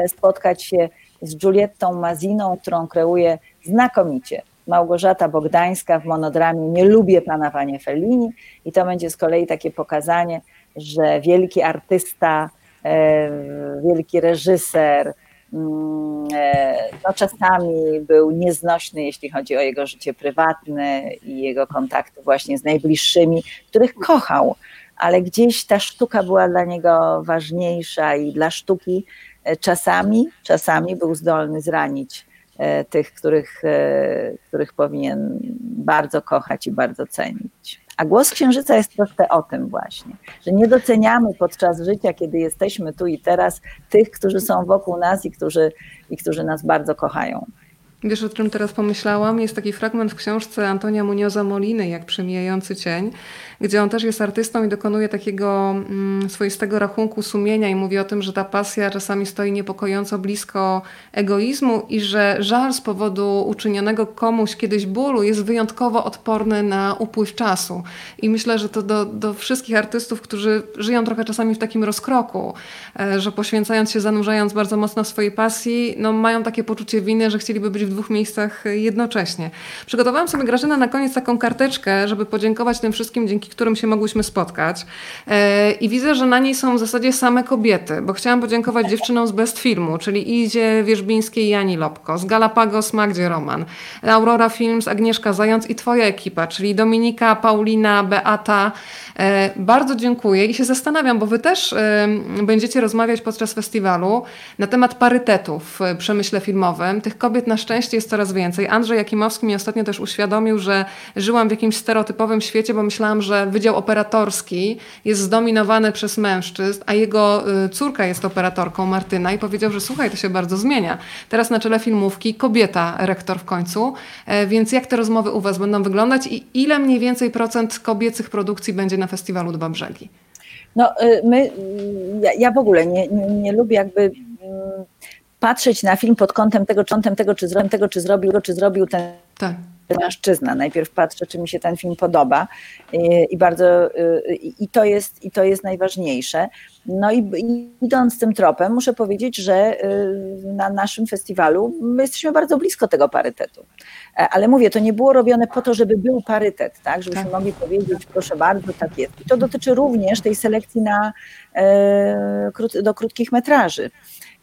spotkać się z Giuliettą Maziną, którą kreuje znakomicie Małgorzata Bogdańska w monodramie Nie lubię pana panie Fellini i to będzie z kolei takie pokazanie, że wielki artysta, e, wielki reżyser, mm, e, no czasami był nieznośny, jeśli chodzi o jego życie prywatne i jego kontakty właśnie z najbliższymi, których kochał, ale gdzieś ta sztuka była dla niego ważniejsza i dla sztuki e, czasami, czasami był zdolny zranić E, tych, których, e, których powinien bardzo kochać i bardzo cenić. A głos księżyca jest troszkę o tym właśnie, że nie doceniamy podczas życia, kiedy jesteśmy tu i teraz, tych, którzy są wokół nas i którzy, i którzy nas bardzo kochają. Wiesz, o czym teraz pomyślałam? Jest taki fragment w książce Antonia Munioza Moliny, jak przemijający cień, gdzie on też jest artystą i dokonuje takiego mm, swoistego rachunku sumienia i mówi o tym, że ta pasja czasami stoi niepokojąco blisko egoizmu i że żal z powodu uczynionego komuś kiedyś bólu jest wyjątkowo odporny na upływ czasu. I myślę, że to do, do wszystkich artystów, którzy żyją trochę czasami w takim rozkroku, e, że poświęcając się, zanurzając bardzo mocno w swojej pasji, no mają takie poczucie winy, że chcieliby być w dwóch miejscach jednocześnie. Przygotowałam sobie, Grażyna, na koniec taką karteczkę, żeby podziękować tym wszystkim, dzięki którym się mogłyśmy spotkać. E, I widzę, że na niej są w zasadzie same kobiety, bo chciałam podziękować dziewczynom z Best Filmu, czyli Izie Wierzbińskiej i Jani Lopko, z Galapagos Magdzie Roman, Aurora Films Agnieszka Zając i twoja ekipa, czyli Dominika, Paulina, Beata. E, bardzo dziękuję i się zastanawiam, bo wy też e, będziecie rozmawiać podczas festiwalu na temat parytetu w przemyśle filmowym. Tych kobiet na szczęście jest coraz więcej. Andrzej Jakimowski mi ostatnio też uświadomił, że żyłam w jakimś stereotypowym świecie, bo myślałam, że Wydział Operatorski jest zdominowany przez mężczyzn, a jego y, córka jest operatorką, Martyna, i powiedział, że słuchaj, to się bardzo zmienia. Teraz na czele filmówki kobieta rektor w końcu, e, więc jak te rozmowy u Was będą wyglądać i ile mniej więcej procent kobiecych produkcji będzie na festiwalu Dwa Brzegi? No y, my, ja, ja w ogóle nie, nie, nie lubię jakby mm, patrzeć na film pod kątem tego, czy, tego, czy zrobił tego, czy zrobił, czy zrobił ten tak mężczyzna. Najpierw patrzę, czy mi się ten film podoba i, i bardzo i, i, to jest, i to jest najważniejsze. No i, idąc tym tropem, muszę powiedzieć, że y, na naszym festiwalu my jesteśmy bardzo blisko tego parytetu. E, ale mówię, to nie było robione po to, żeby był parytet, tak? Żebyśmy tak. mogli powiedzieć, proszę bardzo, tak jest. I to dotyczy również tej selekcji na, e, do krótkich metraży.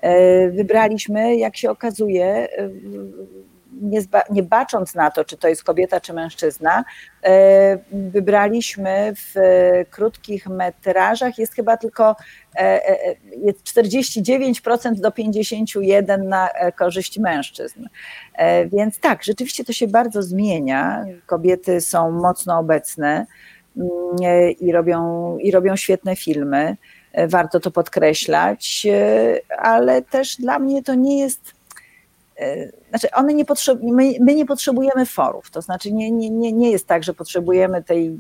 E, wybraliśmy, jak się okazuje, nie, nie bacząc na to, czy to jest kobieta, czy mężczyzna, e, wybraliśmy w krótkich metrażach, jest chyba tylko e, e, jest 49% do 51% na korzyść mężczyzn. Więc tak, rzeczywiście to się bardzo zmienia. Kobiety są mocno obecne mm, i robią, i robią świetne filmy. Warto to podkreślać, ale też dla mnie to nie jest E, znaczy one nie my, my, nie potrzebujemy forów, to znaczy nie, nie, nie, nie jest tak, że potrzebujemy tej,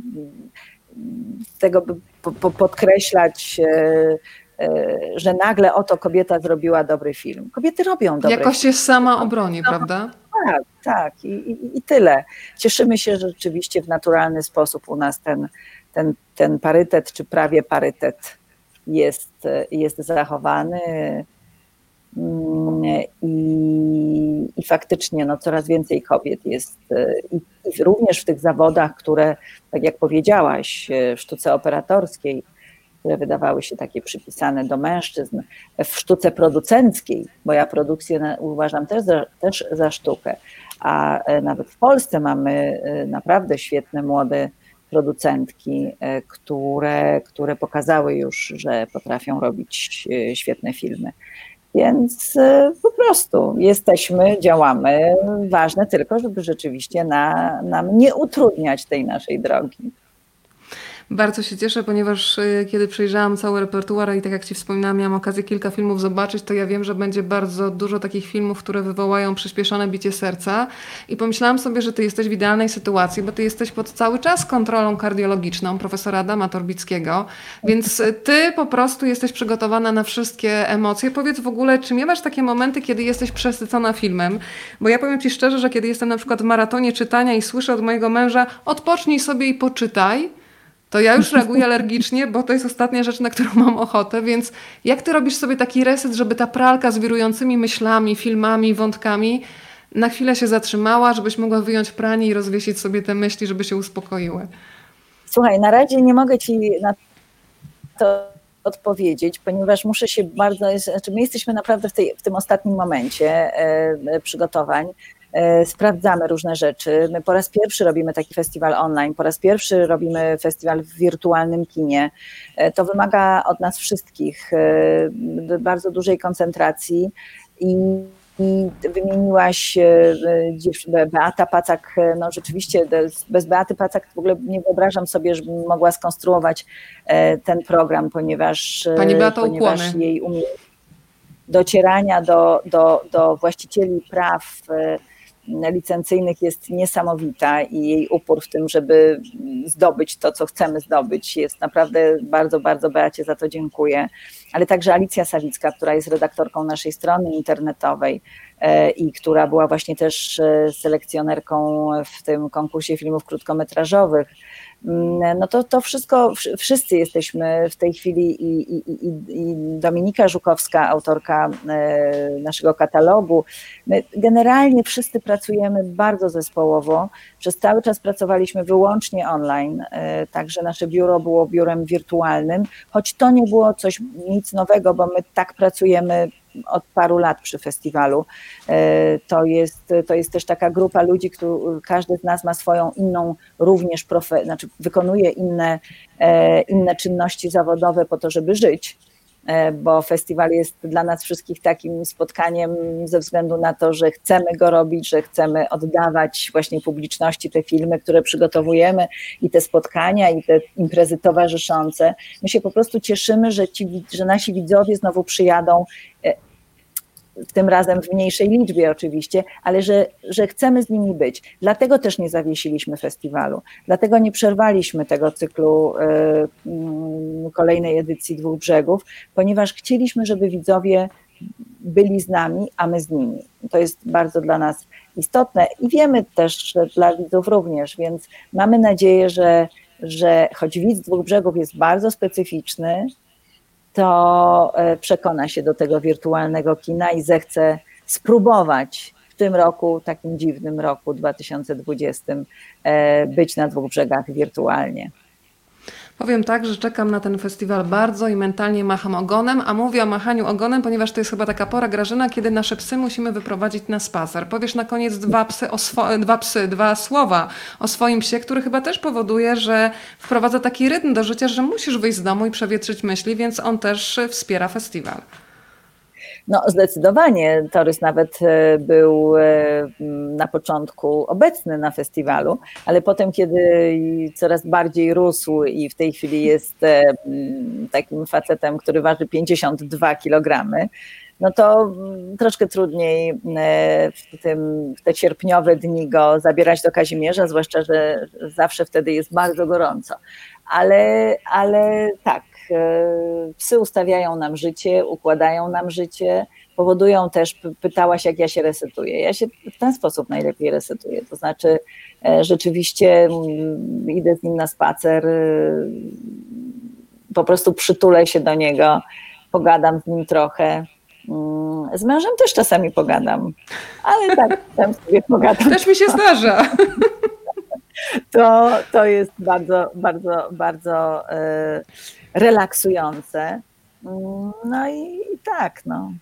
tego po, po, podkreślać, e, e, że nagle oto kobieta zrobiła dobry film. Kobiety robią dobry Jakość film. jest sama obronie, no, prawda? Tak, tak I, i, i, tyle. Cieszymy się, że rzeczywiście w naturalny sposób u nas ten, ten, ten parytet, czy prawie parytet jest, jest zachowany. Mm, I, i faktycznie no, coraz więcej kobiet jest e, i, i również w tych zawodach, które, tak jak powiedziałaś, e, w sztuce operatorskiej, które wydawały się takie przypisane do mężczyzn, w sztuce producenckiej, bo ja produkcję uważam też za, też za sztukę, a e, nawet w Polsce mamy naprawdę świetne młode producentki, które, które pokazały już, że potrafią robić świetne filmy. Więc y, po prostu jesteśmy, działamy. Ważne tylko, żeby rzeczywiście na, nam nie utrudniać tej naszej drogi. Bardzo się cieszę, ponieważ y, kiedy przejrzałam cały repertuar i tak jak Ci wspominałam, miałam okazję kilka filmów zobaczyć, to ja wiem, że będzie bardzo dużo takich filmów, które wywołają przyspieszone bicie serca i pomyślałam sobie, że Ty jesteś w idealnej sytuacji, bo Ty jesteś pod cały czas kontrolą kardiologiczną profesora Adama Torbickiego, więc y, Ty po prostu jesteś przygotowana na wszystkie emocje. Powiedz w ogóle, czy miewasz takie momenty, kiedy jesteś przesycona filmem? Bo ja powiem Ci szczerze, że kiedy jestem na przykład w maratonie czytania i słyszę od mojego męża, odpocznij sobie i poczytaj, to ja już reaguję alergicznie, bo to jest ostatnia rzecz, na którą mam ochotę, więc jak ty robisz sobie taki reset, żeby ta pralka z wirującymi myślami, filmami, wątkami na chwilę się zatrzymała, żebyś mogła wyjąć pranie i rozwiesić sobie te myśli, żeby się uspokoiły? Słuchaj, na razie nie mogę ci na to odpowiedzieć, ponieważ muszę się bardzo, znaczy my jesteśmy naprawdę w, tej, w tym ostatnim momencie e, przygotowań. E, sprawdzamy różne rzeczy. My po raz pierwszy robimy taki festiwal online, po raz pierwszy robimy festiwal w wirtualnym kinie. E, to wymaga od nas wszystkich e, bardzo dużej koncentracji i i wymieniłaś Beata Pacak, no rzeczywiście bez Beaty Pacak w ogóle nie wyobrażam sobie, żebym mogła skonstruować ten program, ponieważ, Pani Beato, ponieważ ukłony. jej umiejętność docierania do, do, do właścicieli praw licencyjnych jest niesamowita i jej upór w tym, żeby zdobyć to, co chcemy zdobyć, jest naprawdę bardzo, bardzo Beacie za to dziękuję. Ale także Alicja Sawicka, która jest redaktorką naszej strony internetowej e, i która była właśnie też e, selekcjonerką w tym konkursie filmów krótkometrażowych no to, to wszystko, wszyscy jesteśmy w tej chwili i, i, i Dominika Żukowska, autorka e, naszego katalogu. My generalnie wszyscy pracujemy bardzo zespołowo. Przez cały czas pracowaliśmy wyłącznie online, e, także nasze biuro było biurem wirtualnym, choć to nie było coś nic nowego, bo my tak pracujemy od paru lat przy festiwalu. E, to jest, to jest też taka grupa ludzi, który, każdy z nas ma swoją inną również, profe, znaczy wykonuje inne, e, inne czynności zawodowe po to, żeby żyć bo festiwal jest dla nas wszystkich takim spotkaniem ze względu na to, że chcemy go robić, że chcemy oddawać właśnie publiczności te filmy, które przygotowujemy i te spotkania i te imprezy towarzyszące. My się po prostu cieszymy, że, ci, że nasi widzowie znowu przyjadą tym razem w mniejszej liczbie oczywiście, ale że, że chcemy z nimi być. Dlatego też nie zawiesiliśmy festiwalu, dlatego nie przerwaliśmy tego cyklu y, y, kolejnej edycji Dwóch Brzegów, ponieważ chcieliśmy, żeby widzowie byli z nami, a my z nimi. To jest bardzo dla nas istotne i wiemy też, że dla widzów również, więc mamy nadzieję, że, że choć widz Dwóch Brzegów jest bardzo specyficzny, to e, przekona się do tego wirtualnego kina i zechce spróbować w tym roku, takim dziwnym roku 2020, e, być na dwóch brzegach wirtualnie. Powiem tak, że czekam na ten festiwal bardzo i mentalnie macham ogonem, a mówię o machaniu ogonem, ponieważ to jest chyba taka pora, Grażyna, kiedy nasze psy musimy wyprowadzić na spacer. Powiesz na koniec dwa psy, dwa, psy dwa słowa o swoim psie, który chyba też powoduje, że wprowadza taki rytm do życia, że musisz wyjść z domu i przewietrzyć myśli, więc on też wspiera festiwal. No, zdecydowanie. Torys nawet e, był e, na początku obecny na festiwalu, ale potem, kiedy coraz bardziej rósł i w tej chwili jest e, takim facetem, który waży 52 kg, no to troszkę trudniej w, tym, w te sierpniowe dni go zabierać do Kazimierza, zwłaszcza, że zawsze wtedy jest bardzo gorąco. Ale, ale tak, psy ustawiają nam życie, układają nam życie, powodują też, pytałaś jak ja się resetuję. Ja się w ten sposób najlepiej resetuję, to znaczy e, rzeczywiście mm, idę z nim na spacer, e, po prostu przytulę się do niego, pogadam z nim trochę. Mm, z mężem też czasami pogadam, ale tak, tam sobie pogadam. Też mi się zdarza. To, to jest bardzo, bardzo, bardzo relaksujące. No i, i tak, no.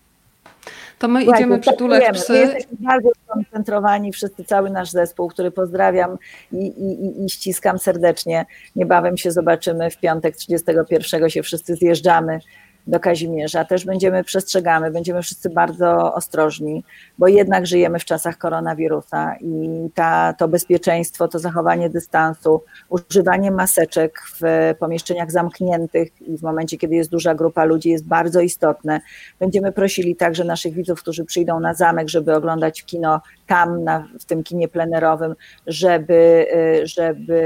To my Słuchajcie, idziemy przytulać psy. My jesteśmy bardzo skoncentrowani, wszyscy, cały nasz zespół, który pozdrawiam i, i, i ściskam serdecznie. Niebawem się zobaczymy w piątek 31 się wszyscy zjeżdżamy do Kazimierza. Też będziemy przestrzegamy, będziemy wszyscy bardzo ostrożni, bo jednak żyjemy w czasach koronawirusa i ta, to bezpieczeństwo, to zachowanie dystansu, używanie maseczek w pomieszczeniach zamkniętych i w momencie, kiedy jest duża grupa ludzi, jest bardzo istotne. Będziemy prosili także naszych widzów, którzy przyjdą na zamek, żeby oglądać kino tam, na, w tym kinie plenerowym, żeby, y, żeby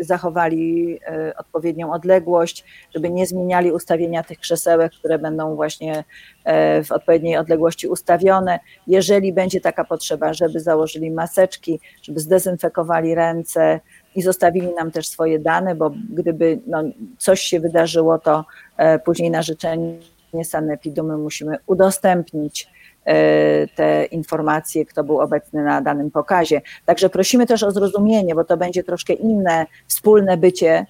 zachowali y, odpowiednią odległość, żeby nie zmieniali ustawienia tych krzesełek, które będą właśnie e, w odpowiedniej odległości ustawione. Jeżeli będzie taka potrzeba, żeby założyli maseczki, żeby zdezynfekowali ręce i zostawili nam też swoje dane, bo gdyby no, coś się wydarzyło, to e, później na życzenie sanepidu my musimy udostępnić te informacje, kto był obecny na danym pokazie. Także prosimy też o zrozumienie, bo to będzie troszkę inne wspólne bycie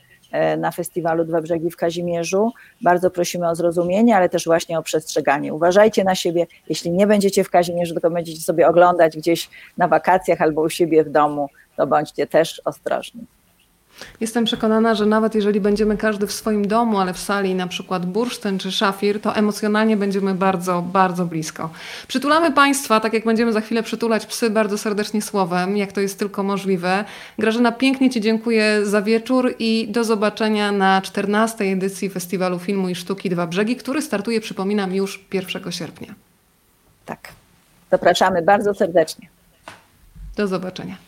na festiwalu Dwa Brzegi w Kazimierzu. Bardzo prosimy o zrozumienie, ale też właśnie o przestrzeganie. Uważajcie na siebie, jeśli nie będziecie w Kazimierzu, tylko będziecie sobie oglądać gdzieś na wakacjach albo u siebie w domu, to bądźcie też ostrożni. Jestem przekonana, że nawet jeżeli będziemy każdy w swoim domu, ale w sali na przykład bursztyn czy szafir, to emocjonalnie będziemy bardzo, bardzo blisko. Przytulamy Państwa, tak jak będziemy za chwilę przytulać psy, bardzo serdecznie słowem, jak to jest tylko możliwe. Grażyna, pięknie Ci dziękuję za wieczór i do zobaczenia na 14. edycji Festiwalu Filmu i Sztuki Dwa Brzegi, który startuje, przypominam, już 1 sierpnia. Tak. Zapraszamy bardzo serdecznie. Do zobaczenia.